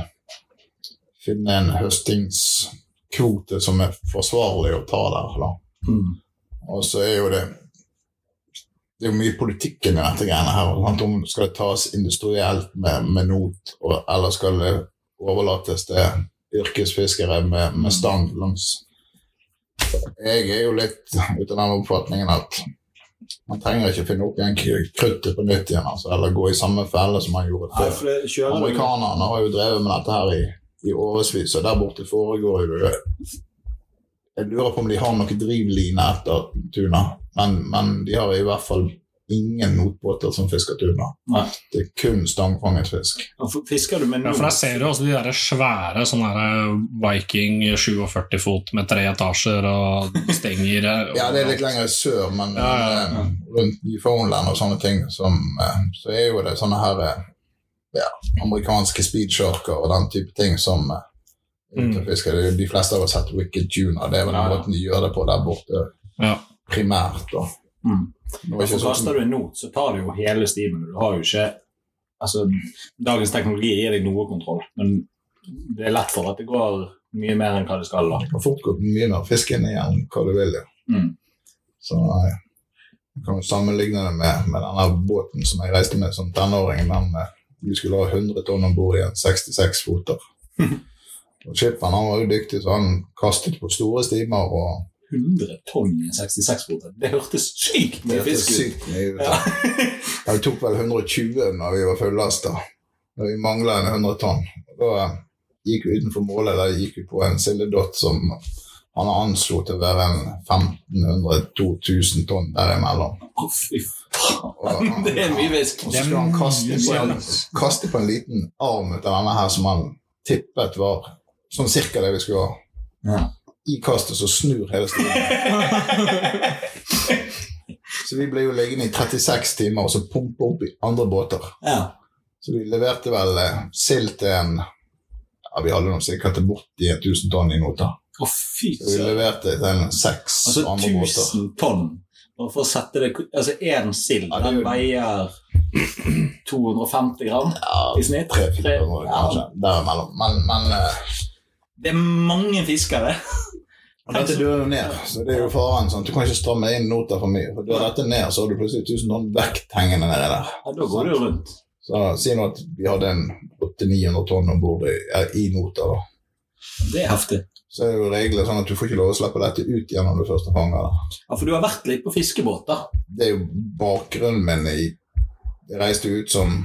finne en høstingskvote som er forsvarlig å ta der. Da. mm, Og så er jo det det er jo mye politikken i dette greiene her. Sant? Om skal det tas industrielt med, med not, og, eller skal det overlates til yrkesfiskere med, med stang langs Jeg er jo litt ute av den oppfatningen at man trenger ikke finne opp igjen kruttet på nytt igjen, altså, eller gå i samme felle som man gjorde før. Amerikanerne har jo drevet med dette her i, i årevis, og der borte foregår jo det Jeg lurer på om de har noe drivline etter tuna, men, men de har i hvert fall ingen notbåter som fisker tuna. Nei. Det er kun stangfanget fisk. Fisker du med Ja, for der ser du også de der svære sånne der Viking 47 fot med tre etasjer og stenger [laughs] Ja, det er litt lenger sør, men Ja, ja, ja. eh, rundt Newfoundland og sånne ting, som, eh, så er jo det sånne her eh, ja, amerikanske speedsharker og den type ting som eh, Mm. De fleste har sett Wicked Tuna, det er vel den Ja, ja. måten de gjør det på der borte Ja. Primært. da. mm. For ikke kaster sånn, du en not, så tar du jo hele stimen. Du har jo ikke Altså, dagens teknologi gir deg noe kontroll, men det er lett for at det går mye mer enn hva det skal. da. det kan fort gå mye mer fisk inn igjen hva du vil. Ja. Mm. Så nei, jeg kan jo sammenligne det med, med denne båten som jeg reiste med som tenåring. Den, eh, vi skulle ha 100 tonn om bord i en 66 foter. [laughs] Og Skipperen han var jo dyktig, så han kastet på store stimer. og 100 tonn i en 66-foter. Det hørtes sykt Det mye fisk ut. Ja. Ja, vi tok vel 120 når vi var fullasta. Når vi mangla en 100 tonn. Da gikk vi utenfor målet. Da gikk vi på en sildedott som han anslo til å være en 1500-2000 tonn derimellom. Fy faen. Det er mye fisk. Og så skulle han kaste på, en, kaste på en liten arm ut av denne her som han tippet var sånn cirka det vi skulle ha. Ja. I kastet så snur hele stilen. [laughs] Så vi ble jo liggende i 36 timer og så pumpe opp i andre båter. Ja. Så vi leverte vel eh, sild til en ja, Vi hadde noe sikkert til borti 1000 tonn i nota. Oh, fy Så vi leverte til seks Altså andre båter. 1000 tonn. Bare for å sette det Altså én sild, Ja, den veier 250 gram i snitt. Tre, fire, Tre- kanskje. Derimellom. Men, men eh, Det er mange fiskere. Og dette dør jo ned, så det er jo faren. Sånn. Du kan ikke stramme inn nota for mye. For Dør dette ned, så har du plutselig 1000 tonn vekt hengende nedi der. Ja, da går det jo rundt. Så Si nå at vi hadde en 800-900 tonn om bord i, eh, i nota. da. Det er heftig. Så er jo reglene sånn at du får ikke lov å slippe dette ut igjen når du først har fanga det. Ja, For du har vært litt på fiskebåt, da. Det er jo bakgrunnen min Jeg, Jeg reiste ut som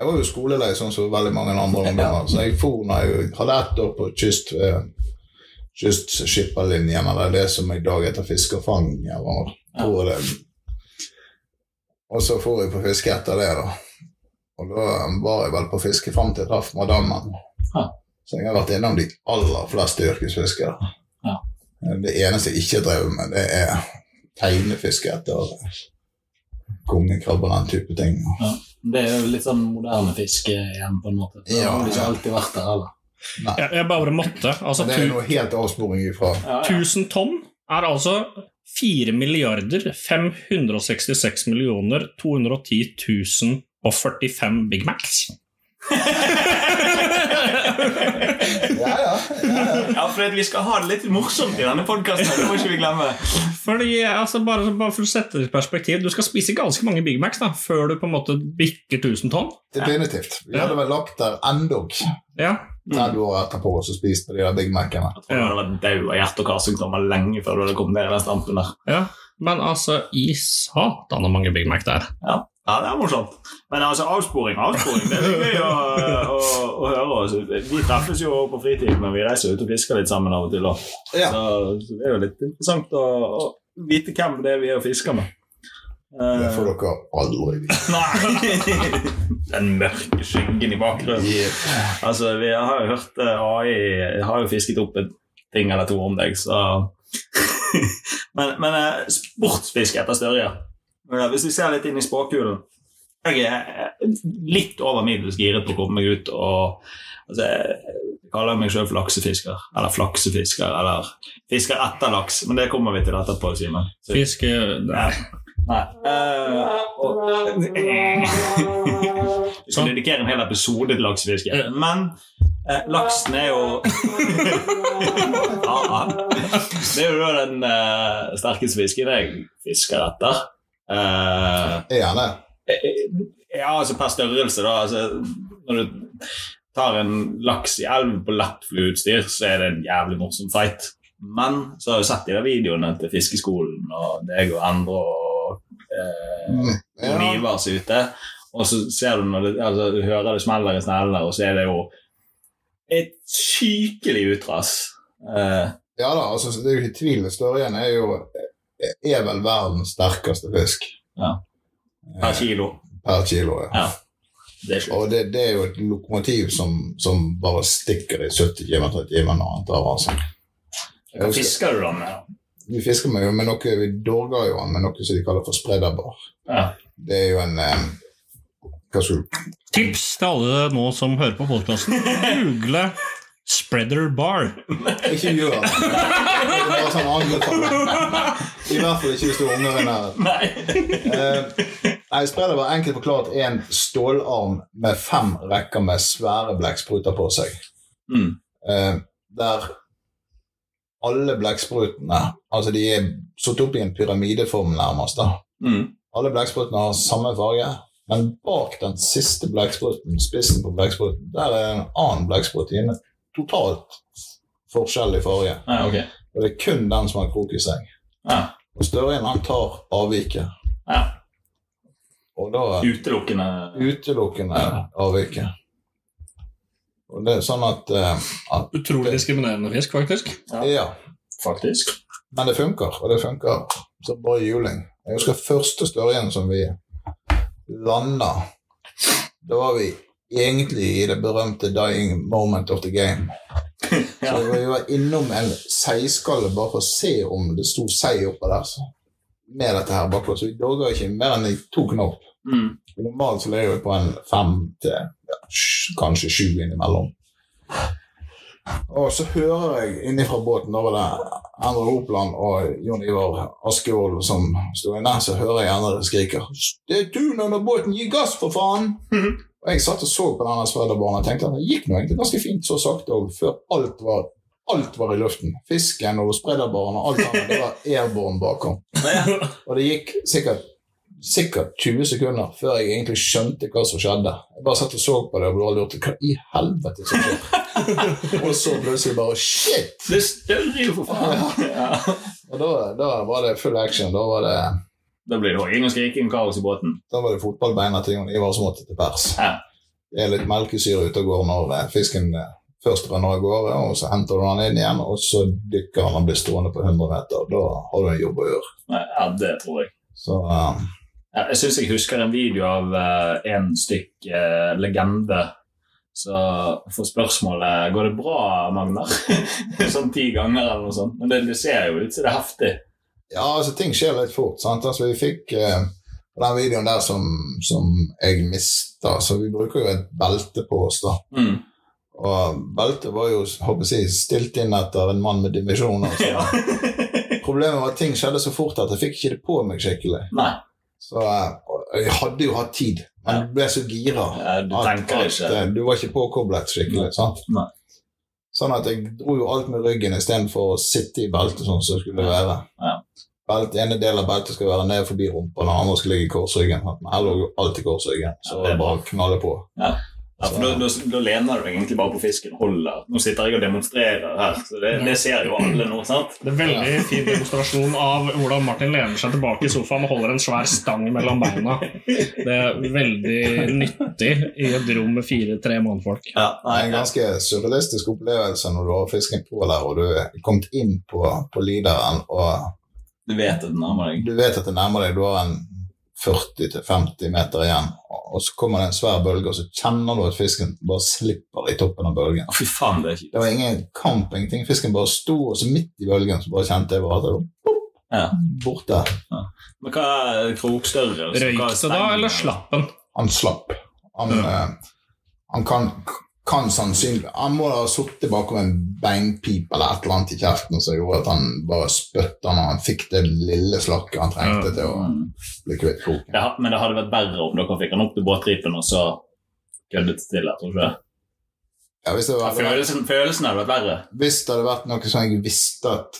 Jeg var jo skolelei sånn som veldig mange andre ungdommer. [laughs] Så jeg for når jeg hadde ett år på kyst kystskipperlinjen, eller det som i dag heter fiskerfang. Eller, tror jeg det. Og så for jeg på fiske etter det, da. Og da var jeg vel på fiske fram til jeg traff madammen. Ja. Så jeg har vært innom de aller fleste yrkesfiskere. Ja. Det eneste jeg ikke drev med, det er tegnefiske etter kongekrabbe og den type ting. Ja. Det er jo litt sånn moderne fiske igjen, på en måte. Det Ja, har ja. alltid vært der heller. Jeg, jeg bare måtte. Altså, Det er noe helt avsporing ifra Ja, ja. 1000 tonn er altså 4 milliarder 566 millioner 210 000 og 45 Big Macs. Ja, ja. ja, ja. Ja, for vi skal ha det litt morsomt i denne podkasten. Det må ikke vi glemme. Fordi, altså, bare, bare for å sette det i perspektiv, Du skal spise ganske mange Big Macs da, før du på en måte bikker 1000 tonn. Definitivt. Vi hadde vel lagt der endog Ja, 30 år etterpå og spist på de der Big Mac-ene. Jeg tror du hadde vært død av hjerte- og karsykdommer lenge før du hadde kommet ned i den stampen der. ja. Men altså, i satan hvor mange Big Mac det er. Ja, ja det er morsomt. Men altså, avsporing avsporing, det er gøy å, å, å høre. Altså, vi treffes jo på fritiden, men vi reiser ut og fisker litt sammen av og til. også. Ja. Så, så det er jo litt interessant å, å vite hvem det er vi er og fisker med. Det Eh, får dere aldri vite. [laughs] Den mørke skyggen i bakgrunnen. Altså, vi har jo hørt eh, AI har jo fisket opp en ting eller to om deg, så [laughs] Men, men eh, sportsfiske etter størje Eh, Hvis vi ser litt inn i spåkulen Jeg er eh, litt over middels giret på å komme meg ut og altså, Jeg kaller meg for laksefisker. Eller flaksefisker, eller fisker etter laks. Men det kommer vi til etterpå, Simen. Fiske Nei. Nei. eh, og, [laughs] Vi skal dedikere en hel episode til laksefiske. Men uh, laksen er jo [laughs] ja. Det er jo den eh, sterkeste fisken jeg fisker etter. Eh, Er han det? ja, altså per størrelse, da. Altså, når du tar en laks i elven på lettflueutstyr, så er det en jævlig morsom fight. Men så har jeg sett de der videoene til Fiskeskolen og deg og Endre og eh. Ja. Ivars ute, og så ser du når det, altså, du hører det smeller i snellene, og så er det jo et sykelig utras. Eh, ja da, altså, det er jo ikke tvil. Størjen er jo er vel verdens sterkeste fisk per kilo. per kilo. Ja. Ja. Det. Og det, det er jo et lokomotiv som, som bare stikker i 70 km i timen når han tar altså. Jeg Hva fisker du da med? Vi fisker med, med noe, vi dorger jo med noe som de kaller for spredderbar. Ja. Det er jo en eh, Hva skulle du Tips til alle nå som hører på podkasten. Google Spreader Bar. Ikke gjør det. Det er bare sånn anbefaling. I hvert fall ikke hvis du er unger i nærheten. Nei. Eh, nei, spredderbar enkelt forklart er en stålarm med fem rekker med svære blekkspruter på seg. Mm. Eh, der alle blekksprutene Altså, de er satt opp i en pyramideform, nærmest. da. Mm. Alle blekksprutene har samme farge, men bak den siste blekkspruten, spissen på blekkspruten, der er en annen blekksprut en totalt forskjellig farge. Ja, okay. Og det er kun den som har krok i seg. Ja. Og Størjen han tar avviket. Ja. Og da Utelukkende utelukkende avviket. Og det er sånn at, eh, at Utrolig diskriminerende fisk, faktisk. Ja. Ja. Faktisk. Men det funker, og det funker så bra juling. Jeg husker første størjen som vi landa. Da var vi egentlig i det berømte 'dying moment of the game'. [laughs] Så vi var innom en seiskalle bare for å se om det sto sei oppå der. Så. Med dette her bakpå. Så vi dogga ikke mer enn i to knop. Mm. Normalt så ligger vi på en fem til ja, kanskje sju innimellom. Og så hører jeg innifra båten, da var det Endre Hopland og Jon Ivar Askevold som sto inne, så hører jeg Endre skriker 'Det er tun under båten, gi gass, for faen!' Og jeg satt og så på denne sverdebåren og tenkte at det gikk nå egentlig ganske fint så sakte òg, før alt var, alt var i luften. Fisken og spredderbaren og alt annet, det var airborne bakom. Og det gikk sikkert sikkert 20 sekunder før jeg egentlig skjønte hva som skjedde. Jeg bare satt og så på det og bare lurte hva i helvete som skjer. [laughs] og så plutselig bare shit! Det større jo, for faen! [laughs] Ja. Og da, da var det full action. Da var det, Da blir det hogging og skriking og kaos i båten. da var det fotballbeina til Jon Ivar som måtte til pers. Ja. Det er litt melkesyre ute og går når eh, fisken eh, først renner av gårde, og så henter du den inn igjen, og så dykker han og blir stående på 100 meter. Da har du en jobb å gjøre. Ja, det tror jeg. Så Um, jeg syns jeg husker en video av eh, en stykk eh, legende. Så får spørsmålet går det bra, Magnar. [laughs] sånn ti ganger eller noe sånt. Men det, det ser jo ut som det er heftig. Ja, altså ting skjer litt fort. sant? Altså Vi fikk eh, den videoen der som, som jeg mista, så vi bruker jo et belte på oss, da. Mm. Og beltet var jo håper jeg, stilt inn etter en mann med dimensjoner. Så. [laughs] Ja. Problemet var at ting skjedde så fort at jeg fikk ikke det på meg skikkelig. Nei, Så eh, jeg hadde jo hatt tid, men du ble så gira. ja, du at- at, eh, Du var ikke påkoblet skikkelig. sant? Nei. Sånn at jeg dro jo alt med ryggen istedenfor å sitte i beltet sånn som det skulle være. Ja. Belt, ene del av beltet skal være ned forbi rumpa, den andre skal ligge i korsryggen. Men her lå jo alltid korsryggen, så Ja, det er bare å knalle på. Ja, for da, lener du egentlig bare på fisken og holder. Nå sitter jeg og demonstrerer her, så det, det ser jo alle nå. sant? Det er veldig fin demonstrasjon av hvordan Martin lener seg tilbake i sofaen og holder en svær stang mellom beina. Det er veldig nyttig i et rom med fire-tre mannfolk. Ja, Det er en ganske surrealistisk opplevelse når du har fisken på der, og du er kommet inn på, på lideren, og Du vet at det nærmer deg. du vet at det nærmer deg, du har en 40-50 meter igjen, og så kommer det en svær bølge, og så kjenner du at fisken bare slipper i toppen av bølgen. Fy faen, det er kjipt. Det var ingen kamp, ingenting. Fisken bare sto, og så midt i bølgen så bare kjente jeg bare at det var Ja. borte. Men hva er krokstørrelse? Røykte er da, eller slapp den? Han slapp. Han, eh, han kan, kan sannsynlig Han må ha sittet bakom en beinpip eller et eller annet i kjeften som gjorde at han bare spytta når han fikk det lille slakket han trengte til å Mm. bli kvitt kroken. Ja, men det hadde vært verre om dere fikk han opp til båtripen og så køddet til der, tror du ikke? Ja, hvis, det hadde vært, følelsen, følelsen hadde vært verre. hvis det hadde vært noe som jeg visste at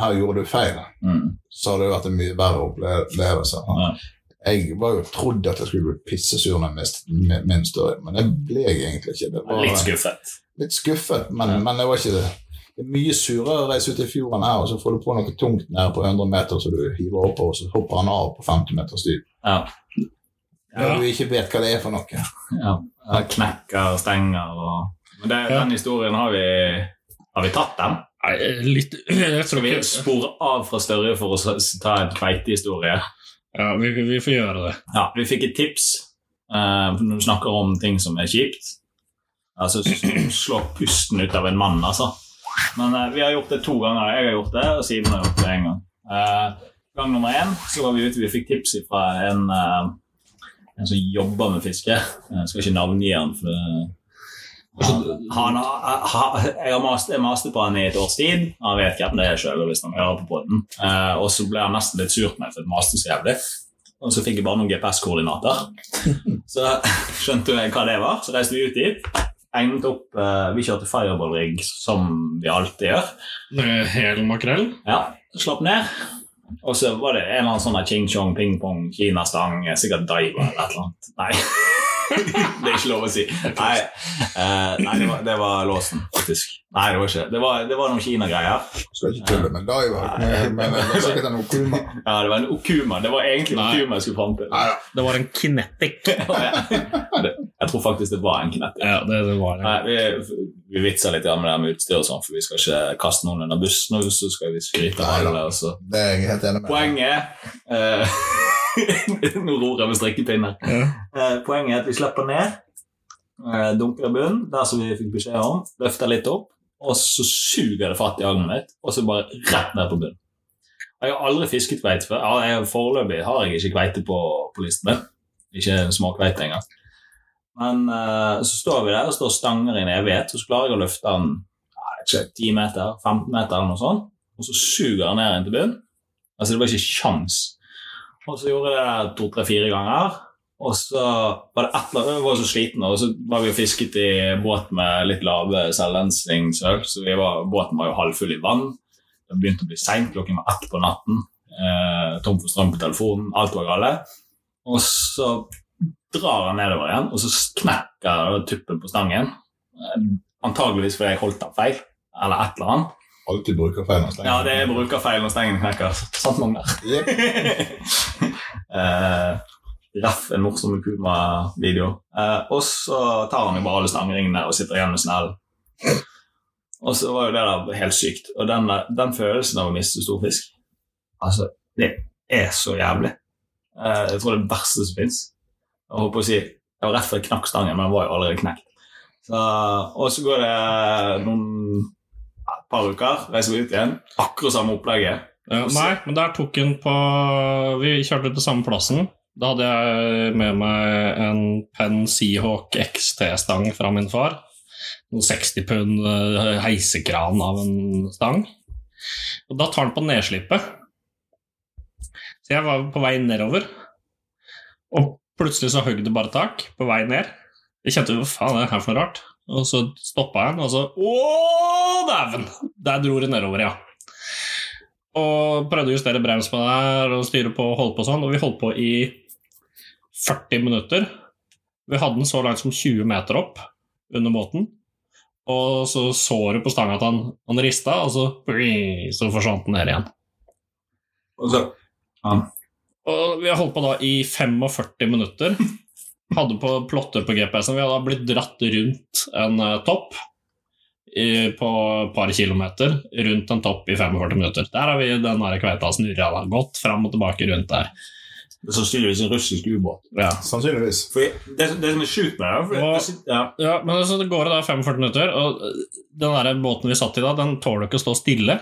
her gjorde du feil, Mm. så hadde det vært en mye verre opplevelse. Ja. Jeg var jo trodd at jeg skulle bli pissesur når jeg mistet min- story, men det ble jeg egentlig ikke. Det var Litt skuffet. litt skuffet, men, Ja. men det var ikke det. Det er mye surere å reise ut i fjorden her, og så får du på noe tungt nede på 100 meter, så du hiver opp, og så hopper han av på 50 meters dyp. Ja. Når du ikke vet hva det er for noe. ja. Ja, Knekker, stenger og Men det, Ja. den historien har vi Har vi tatt den? Nei, litt [clears throat] Jeg Skal tror vi spore av fra Større for å ta en kveitehistorie? Ja, vi, vi får gjøre det. Ja, vi fikk et tips uh, når du snakker om ting som er kjipt. Altså slå pusten ut av en mann, altså. Men uh, vi har gjort det to ganger. Jeg har gjort det, og Simen har gjort det én gang. Uh, gang nummer én så var vi ute, vi fikk tips fra en, en som jobber med fiske. Jeg skal ikke navngi han, for det han, jeg har mast, maste på han i et års tid. Han vet hvem det er sjøl hvis han hører på podden. Eh, og så ble han nesten litt sur på meg for jeg maste så jævlig. Og så fikk jeg bare noen GPS-koordinater. [laughs] Så skjønte jeg hva det var. Så reiste vi ut dit. Egnet opp eh, Vi kjørte fireball-rigg som vi alltid gjør. Med Hel makrell. Ja, Slapp ned. Og så var det en eller annen sånn ching chong, ping pong, kinastang, sikkert diver eller et eller annet. Nei. Det er ikke lov å si. Nei, uh, nei det, var, det var låsen, faktisk. Nei, det var ikke det. Var, det var noen Kina-greier. Skal ikke tulle med deg, men men det var sikkert en okuma. Ja, det var en okuma. Det var egentlig en okuma jeg skulle fram til. Nei ja. Det var en kinetic. Jeg tror faktisk det var en kinetic. Ja, det, det var det. Nei, vi, vi vitser litt med det med utstyr og sånn, for vi skal ikke kaste noen under bussen, og så skal vi skryte av alle. Det er jeg helt enig med. Poenget eh, [laughs] Nå ror jeg med strikkepinner. Ja. Eh, poenget er at vi slipper ned, eh, dunker i bunnen, der som vi fikk beskjed om, løfter litt opp, og så suger det fatt i agnet mitt, og så bare rett ned på bunnen. Jeg har aldri fisket kveite før. Ja, Foreløpig har jeg ikke kveite på, på listen min. Ikke småkveite engang. Men eh, så står vi der og står stanger i en evighet, og så klarer jeg å løfte den ikke, 10 meter, 15 meter eller noe sånt, og så suger den ned inn til bunnen. Altså, det var ikke sjans. Og så gjorde jeg det to, tre, fire ganger. Og så var det et eller var så sliten, og så var vi og fisket i båt med litt lave selvlensingsøl, så var, båten var jo halvfull i vann. Det begynte å bli seint, klokken var ett på natten. Eh, tom for strøm på telefonen, alt var gale. Og så drar han nedover igjen, og så knekker tuppen på stangen. Eh, antageligvis fordi jeg holdt den feil, eller et eller annet. Alltid brukerfeil å. Ja, det er brukerfeil når stengen knekker. Sant, Magnar? Yep. [laughs] eh, Ref en morsom Kuma-video. Eh, og så tar han jo bare alle stangeringene og sitter igjen med snellen. Og så var jo det der helt sykt. Og den, den følelsen av å miste stor fisk Altså, det er så jævlig. Eh, jeg tror det er det verste som fins. Jeg holdt på å si Jeg var rett før jeg knakk stangen, men den var jo allerede knekt. Så, og så går det noen par uker, reiser vi ut igjen. Akkurat samme opplegget. Ja, nei, men der tok han på Vi kjørte på samme plassen. Da hadde jeg med meg en Penn Seahawk XT-stang fra min far. Noen 60 pund eh, heisekran av en stang. Og da tar han på nedslippet. Så jeg var på vei nedover, og plutselig så høgg det bare tak på vei ned. Jeg kjente hva faen er det her for noe rart? Og så stoppa den, og så Å, dæven! Der dro det nedover, ja. Og prøvde å justere brems på det og styre på og holde på sånn, og vi holdt på i 40 minutter. Vi hadde den så langt som 20 meter opp under båten. Og så så du på stanga at han, han rista, og så, så forsvant den ned igjen. Og så Og vi har holdt på da i 45 minutter. Hadde på plotter på GPS-en. Vi hadde blitt dratt rundt en eh, topp i, på et par kilometer. Rundt en topp i 45 minutter. Der har vi den kveita snurra. da. Gått fram og tilbake rundt der. Det er sannsynligvis en russisk ubåt. Ja. Sannsynligvis. For det, det som er sjukt med det, for det, det, ja. Ja, men så går det da 45 minutter, og den der båten vi satt i da, den tåler ikke å stå stille.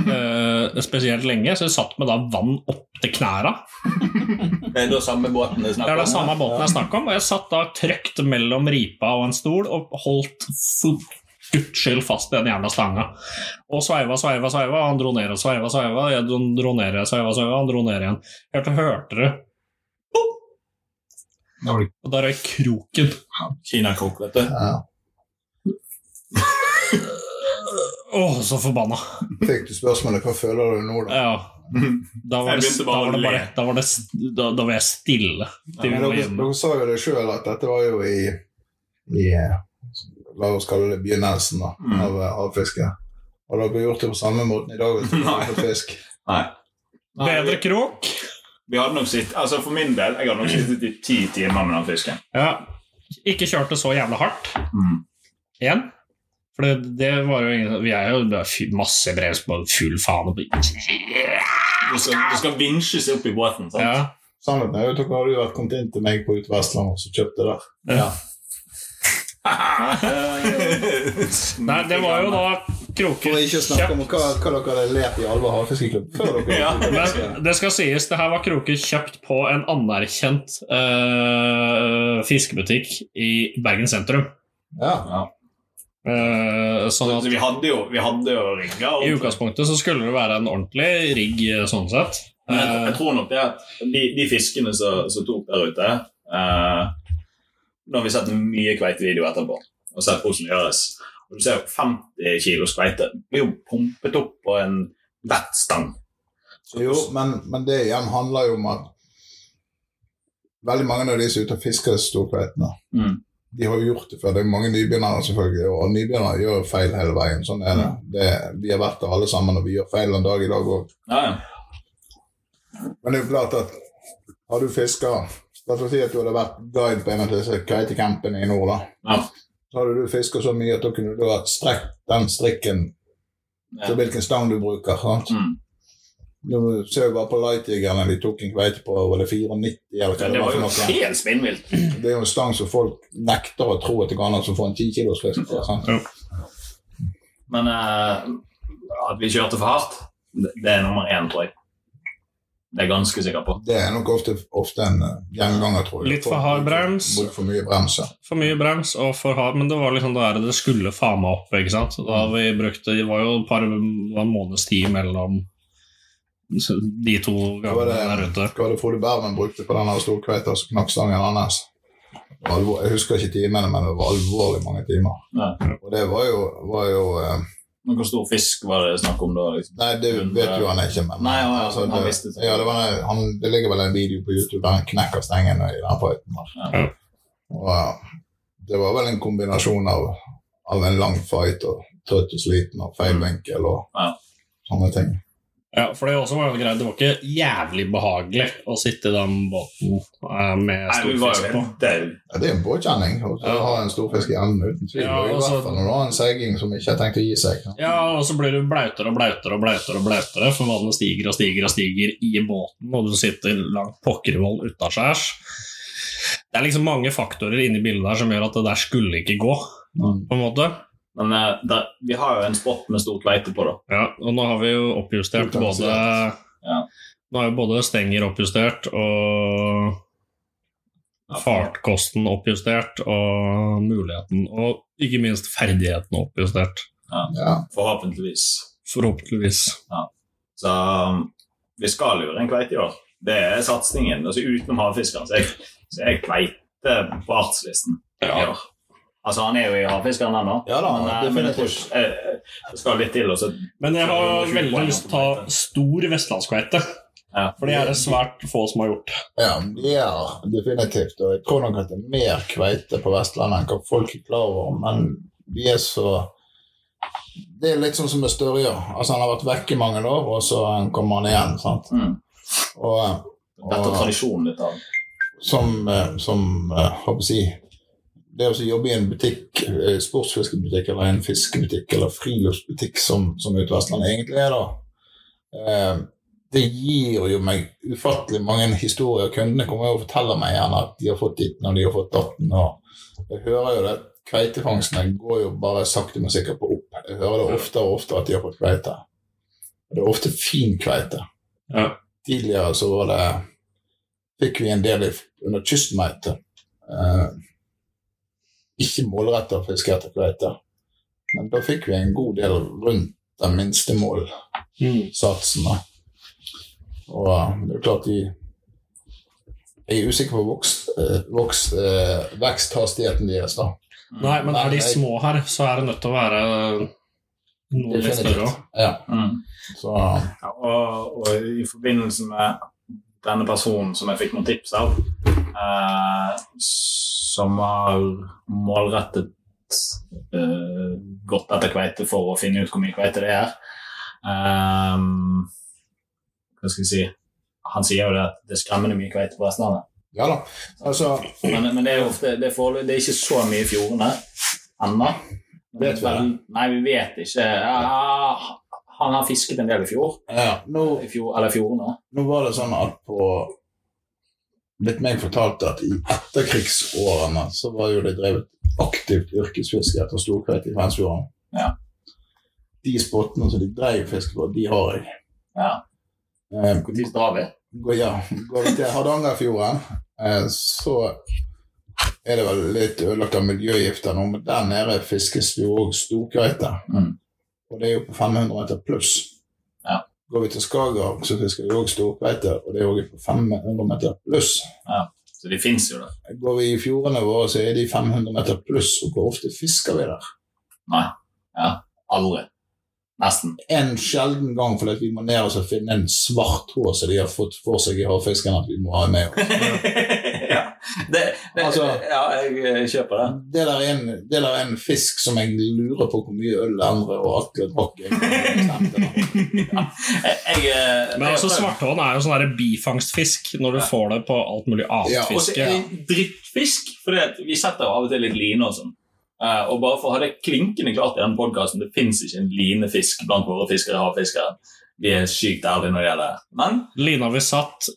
Eh, spesielt lenge, så jeg satt med da vann opp til knæra. Det er da samme båten det er snakk Det er det samme båten jeg snakker om, og jeg satt da trygt mellom ripa og en stol og holdt for guds fast i den jævla stanga. Og sveiva, sveiva, sveiva, han dro ned og sveiva, sveiva, jeg dro ned, sveiva, sveiva, han dro ned igjen. Helt til hørte det, og da røyk kroken. Kinakrok, vet du. Ja. Åh, så forbanna. Fikk du spørsmålet hva føler du nå, da? Ja. Da var det, da bare var det bare Da var, det, da, da var jeg stille. Til Men dere, dere sa jo det sjøl at dette var jo i, i La oss kalle det begynnelsen da, Mm. av eh, havfiske. Har dere gjort det på samme måten i dag? hvis Nei. fisk? Nei. Bedre krok. Vi hadde nok sitt, altså For min del, jeg hadde nok sittet i ti timer med den fisken. Ja. Ikke kjørt det så jævla hardt. Mm. Igjen. For det, det var jo ingen Vi er jo det er masse brev som på full faen. og- Det skal, det skal vinsjes opp i båten. sant? Ja. Sannheten er jo at dere hadde vært kommet inn til meg på Ut Vestlandet og så kjøpt det der. Ja. [laughs] Nei, det var jo da kroker For ikke å snakke om hva, hva dere hadde lært i Alva havfiskeklubb før dere Ja. Men det skal sies, det her var kroker kjøpt på en anerkjent uh, fiskebutikk i Bergen sentrum. Ja. Ja. Eh, sånn at vi hadde jo, vi hadde jo rigga. i utgangspunktet så skulle det være en ordentlig rigg eh, sånn sett. Men jeg, Eh, jeg tror nok det at de, de fiskene som, som tok der ute uh, Nå har vi sett mye kveitevideo etterpå og sett hvordan det gjøres. Og du ser jo 50 kilos kveite blir jo pumpet opp på en vettstang. Så- Jo, men, men det igjen handler jo om at veldig mange av de som er ute og fisker storkveitene, Mm. De har jo gjort det før. Det er mange nybegynnere, selvfølgelig, og nybegynnere gjør feil hele veien. Sånn er det. det vi har vært der alle sammen, og vi gjør feil en dag i dag òg. Ja, ja. Men det er jo klart at har du fiska La oss si at du hadde vært guide på en av disse kitecampene i nord, da. Ja. Så hadde du fiska så mye at da kunne du ha strekt den strikken til hvilken stang du bruker. sant? Mm. Du ser jeg bare på Lightjegerne, de tok en kveite på var det 94, eller hva Det det var var jo helt spinnvilt. Det er jo en stang som folk nekter å tro at det går an å få en 10 kilos fisk på. sant? Men uh, at vi kjørte for hardt, det, er nummer én, tror jeg. Det er jeg ganske sikker på. Det er nok ofte, ofte en eh, gjenganger, tror jeg. Litt for hard brems. Bruk for mye brems. For mye brems og for hard, men det var liksom det der det skulle faen meg opp. ikke sant? Da vi brukte, Det var jo et par måneders tid mellom de to gangene der ute. hva var det Frode Bermen brukte på denne storkveita som knakk stangen hans? Alvor- Jeg husker ikke timene, men det var alvorlig mange timer. Ja. Og det var jo, var jo eh, Men hvor stor fisk var det snakk om da? liksom? Nei, det vet jo han ikke, men Nei, ja, altså, han det, visste det. ja, det, var, han, det ligger vel en video på YouTube der han knekker stengen i den fighten. Ja. Og eh, det var vel en kombinasjon av, av en lang fight og trøtt og sliten og feil vinkel og Ja. sånne ting. Ja, for det også var også greit. Det var ikke jævlig behagelig å sitte i den båten eh, med storfisk på. helt dau. Ja, det er en påkjenning å Ja. ha en storfisk i enden, uten tvil. Ja, også, I altså- hvert fall når du har en seiging som ikke har tenkt å gi seg. Ja, og så blir du blautere og blautere og blautere, og blautere, for vannet stiger og stiger og stiger i båten, og du sitter langt pokkervoll utaskjærs. Det er liksom mange faktorer inni bildet der som gjør at det der skulle ikke gå, Mm. på en måte. Men eh, der, vi har jo en spot med stort leite på, da. Ja, og nå har vi jo oppjustert både Ja. Nå er jo både stenger oppjustert og fartkosten oppjustert og muligheten og ikke minst ferdigheten oppjustert. Ja. Forhåpentligvis. Forhåpentligvis. Ja. Så um, vi skal lure en kveite i år. Det er satsingen. Altså Utenom havfiskeren så er, så er kveite på artslisten i Ja. år. Altså Han er jo i havfiskeren ennå, Ja da, men, eh, men jeg tror eh, det skal litt til. Og så Men jeg har veldig lyst til å ta stor vestlandskveite. ja. For det er det svært få som har gjort. Ja, ja, definitivt. Og jeg tror nok at det er mer kveite på Vestlandet enn hva folk er klar over. Men vi er så Det er litt sånn som med Størje. Altså, han har vært vekk i mange år, og så kommer han igjen. sant? Mm. Og Dette er tradisjonen litt av. som, eh, som hva skal jeg Det å jobbe i en butikk, eh, sportsfiskebutikk eller en fiskebutikk eller friluftsbutikk som, som Vestlandet egentlig er, da eh, Det gir jo meg ufattelig mange historier. Kundene kommer jo og forteller meg gjerne at de har fått ditten og de har fått datten. og Jeg hører jo det. Kveitefangstene går jo bare sakte, men sikkert på opp. Jeg hører det oftere og oftere at de har fått kveite. Det er ofte fin kveite. Ja. Tidligere så var det fikk vi en del under kystmeite. Eh, ikke målretta fiske etter kveite, men da fikk vi en god del rundt den minste målsatsen. Og eh, det er klart de Jeg er usikker på voks, eh, voks, eh, veksthastigheten deres, da. Nei, men er de små her, så er det nødt til å være noe litt større òg. Ja, Mm. så Ja, og, og i forbindelse med denne personen som jeg fikk noen tips av, eh, som har målrettet eh, gått etter kveite for å finne ut hvor mye kveite det er Um, Hva skal vi si Han sier jo det at det er skremmende mye kveite på Vestlandet. ja da. Altså, Men, men det er jo ofte, det er, det er ikke så mye i fjordene ennå. Vet vi det? Nei, vi vet ikke. Ja, han har fisket en del i fjor. ja, nå I fjor eller fjordene. Nå var det sånn at på Blitt meg fortalt at i etterkrigsårene så var jo det drevet aktivt yrkesfiske etter storkveite i Fensfjorden. Ja. De spottene som de dreiv fiske på, de har jeg. Ja. Eh, Når drar vi? går, ja, går vi til Hardangerfjorden, eh, så er det vel litt ødelagt av miljøgifter nå, men der nede fiskes det jo òg storkveite. Mm. Og det er jo på 500 meter pluss. Går vi til Skagerrak, så fisker vi òg storkveite, og det er òg på 500 meter pluss. Ja, Så de fins jo der. Går vi i fjordene våre, så er de 500 meter pluss, og hvor ofte fisker vi der? Nei. Ja. Aldri. Nesten. En sjelden gang fordi vi må ned og finne en svart hår som de har fått for seg i havfisken at vi må ha med oss. [laughs] ja. [laughs] Det, det, Altså- ja, jeg eh, kjøper det. Det der, er en, det der er en fisk som jeg lurer på hvor mye øl andre og Atle drakk. Det. Jeg, Men altså, svarthånd er jo sånn bifangstfisk når du får det på alt mulig annet Ja, Og så fiske. er det drittfisk, for vi setter jo av og til litt line og sånn. Uh, og bare for å ha det klinkende klart i den podkasten, det fins ikke en linefisk blant våre fiskere havfiskere. Vi er sykt ærlige når det gjelder. Men Lina vi satt,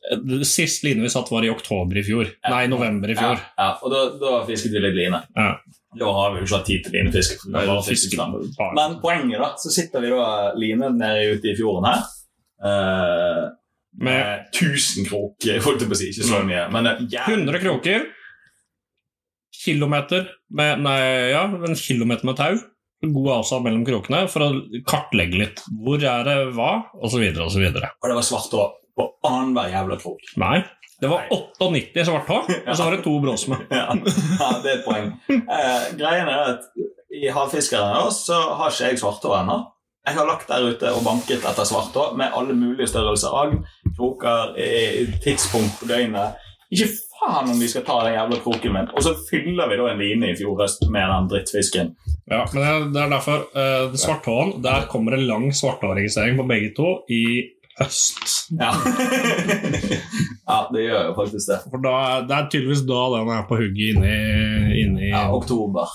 Sist line vi satt, var i oktober i fjor. Ja. Nei, november i fjor. ja, og da, da fisket vi litt line. Ja. Da har vi jo ikke hatt tid til linefiske. Men poenget, da, så sitter vi da line nede ute i fjorden her. Uh, med 1000 kroker, holdt jeg på å si. Ikke så mye, men eh, 100 kroker. Kilometer med Nei, ja, en kilometer med tau. God avstand mellom krokene for å kartlegge litt. Hvor er det hva? Og så videre og. Og det var svart hår på annenhver jævla krok. Nei. Det var 98 svarthå, [laughs] og så var det to bråsme. [laughs] ja, ja, det er et poeng. Eh, greien er at I Havfiskeren så har ikke jeg svarthår ennå. Jeg har lagt der ute og banket etter svarthår med alle mulige størrelser agn, kroker, tidspunkt på døgnet. Ikke faen om vi skal ta den jævla kroken min. Og så fyller vi da en line i fjor høst med den drittfisken. Ja, men det- det er derfor uh, Svarthåen, der kommer en lang svarthåregistrering på begge to i høst. Ja. [laughs] ja, det gjør jo faktisk det. For da, Det er tydeligvis da den er på hugget inni, inni Ja, oktober.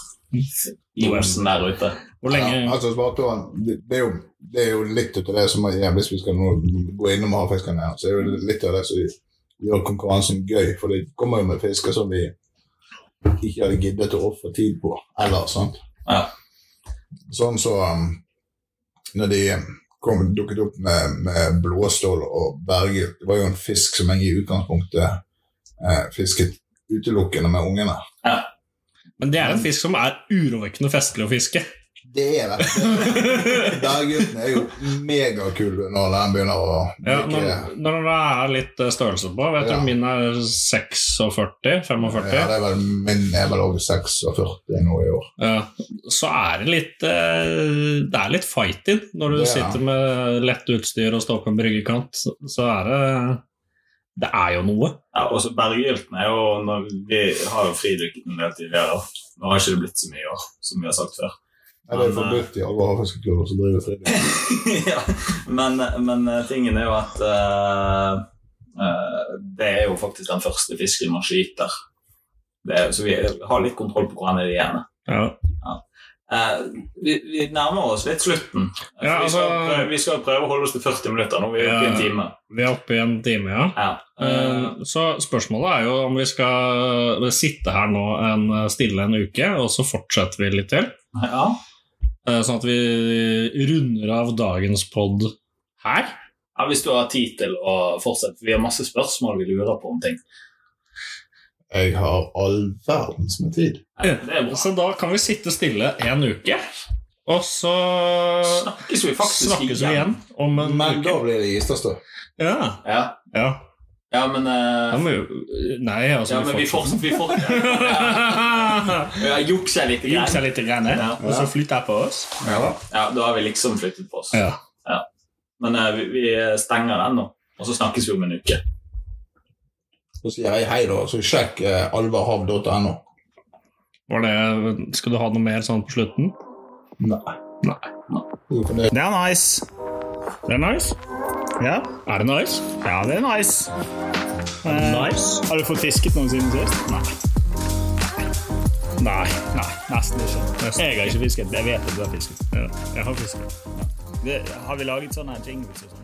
Josen der ute. Hvor lenge Ja, altså, svarthåren, det, det, er jo, det er jo litt av det som er, Hvis vi skal nå gå innom havfiskene, her, så er jo litt av det som gjør konkurransen gøy. For det kommer jo med fisker som vi ikke hadde giddet å ofre tid på ellers. sant? Ja. Sånn så um, Når de kom, dukket opp med, med blåstål og berggylt. Det var jo en fisk som jeg i utgangspunktet eh, fisket utelukkende med ungene. Men det er en fisk som er urovekkende festlig å fiske. Det er det. Berggylten [laughs] er jo megakul når den begynner å Ja, når, når det er litt eh, størrelse på Vet Ja. du, Min er 46, 45. Ja, det er vel, min er vel over 46 nå i år. Ja, så er det litt eh, Det er litt fight-in når du Det er. sitter med lett utstyr og står på en bryggekant. Så, så er det Det er jo noe. Ja, og så Berggylten er jo når Vi har jo fridykket en del tidligere. Nå har ikke det blitt så mye i år, som vi har sagt før. Ja, det er Men, eh, forbudt i alle havfiskeklubber som driver frivillig. [laughs] ja, men, men eh, tingen er jo at uh, uh, det er jo faktisk den første fisken man skyter. Det er, så vi har litt kontroll på hvor han er igjen. Ja. Eh, vi, vi nærmer oss litt slutten. Ja, vi, skal, altså- prøve- vi skal prøve å holde oss til 40 minutter. Nå er vi oppe i en time. Vi er oppe i en time, ja. Ja. Uh, Eh, Så spørsmålet er jo om vi skal sitte her nå en, stille en uke, og så fortsetter vi litt til. ja. Eh, Sånn at vi runder av dagens pod her. ja, Hvis du har tid til å fortsette. Vi har masse spørsmål vi lurer på om ting. Jeg har all verdens med tid. Ja. Så da kan vi sitte stille en uke, og så Snakkes vi faktisk snakkes vi igjen om en Men da blir det Gistastø. Ja, Ja, ja. Ja men vi jo Nei, altså Ja, vi fortsetter. Vi fortsetter. [laughs] Ja, Jukser litt. Jukse Grann. litt, grann, Ja. og så flytte på oss. Ja. Ja, da har vi liksom flyttet på oss. Ja. Men uh, vi, vi stenger den nå, og så snakkes vi om en uke. Så sier jeg hei, da. Så sjekk uh, alvarhav.no. Skal du ha noe mer sånn på slutten? Nei. Nei. Fornøyd? Det er nice. Det er nice. Ja, Er det nice? ja det er nice. Eh, Nice? Har du fått fisket noen siden sist? Nei. Nei. Nei, nesten ikke. Nesten. Jeg har ikke fisket. Jeg vet at du har fisket. Ja, jeg har fisket. Det, har vi laget sånne jingles og sånn?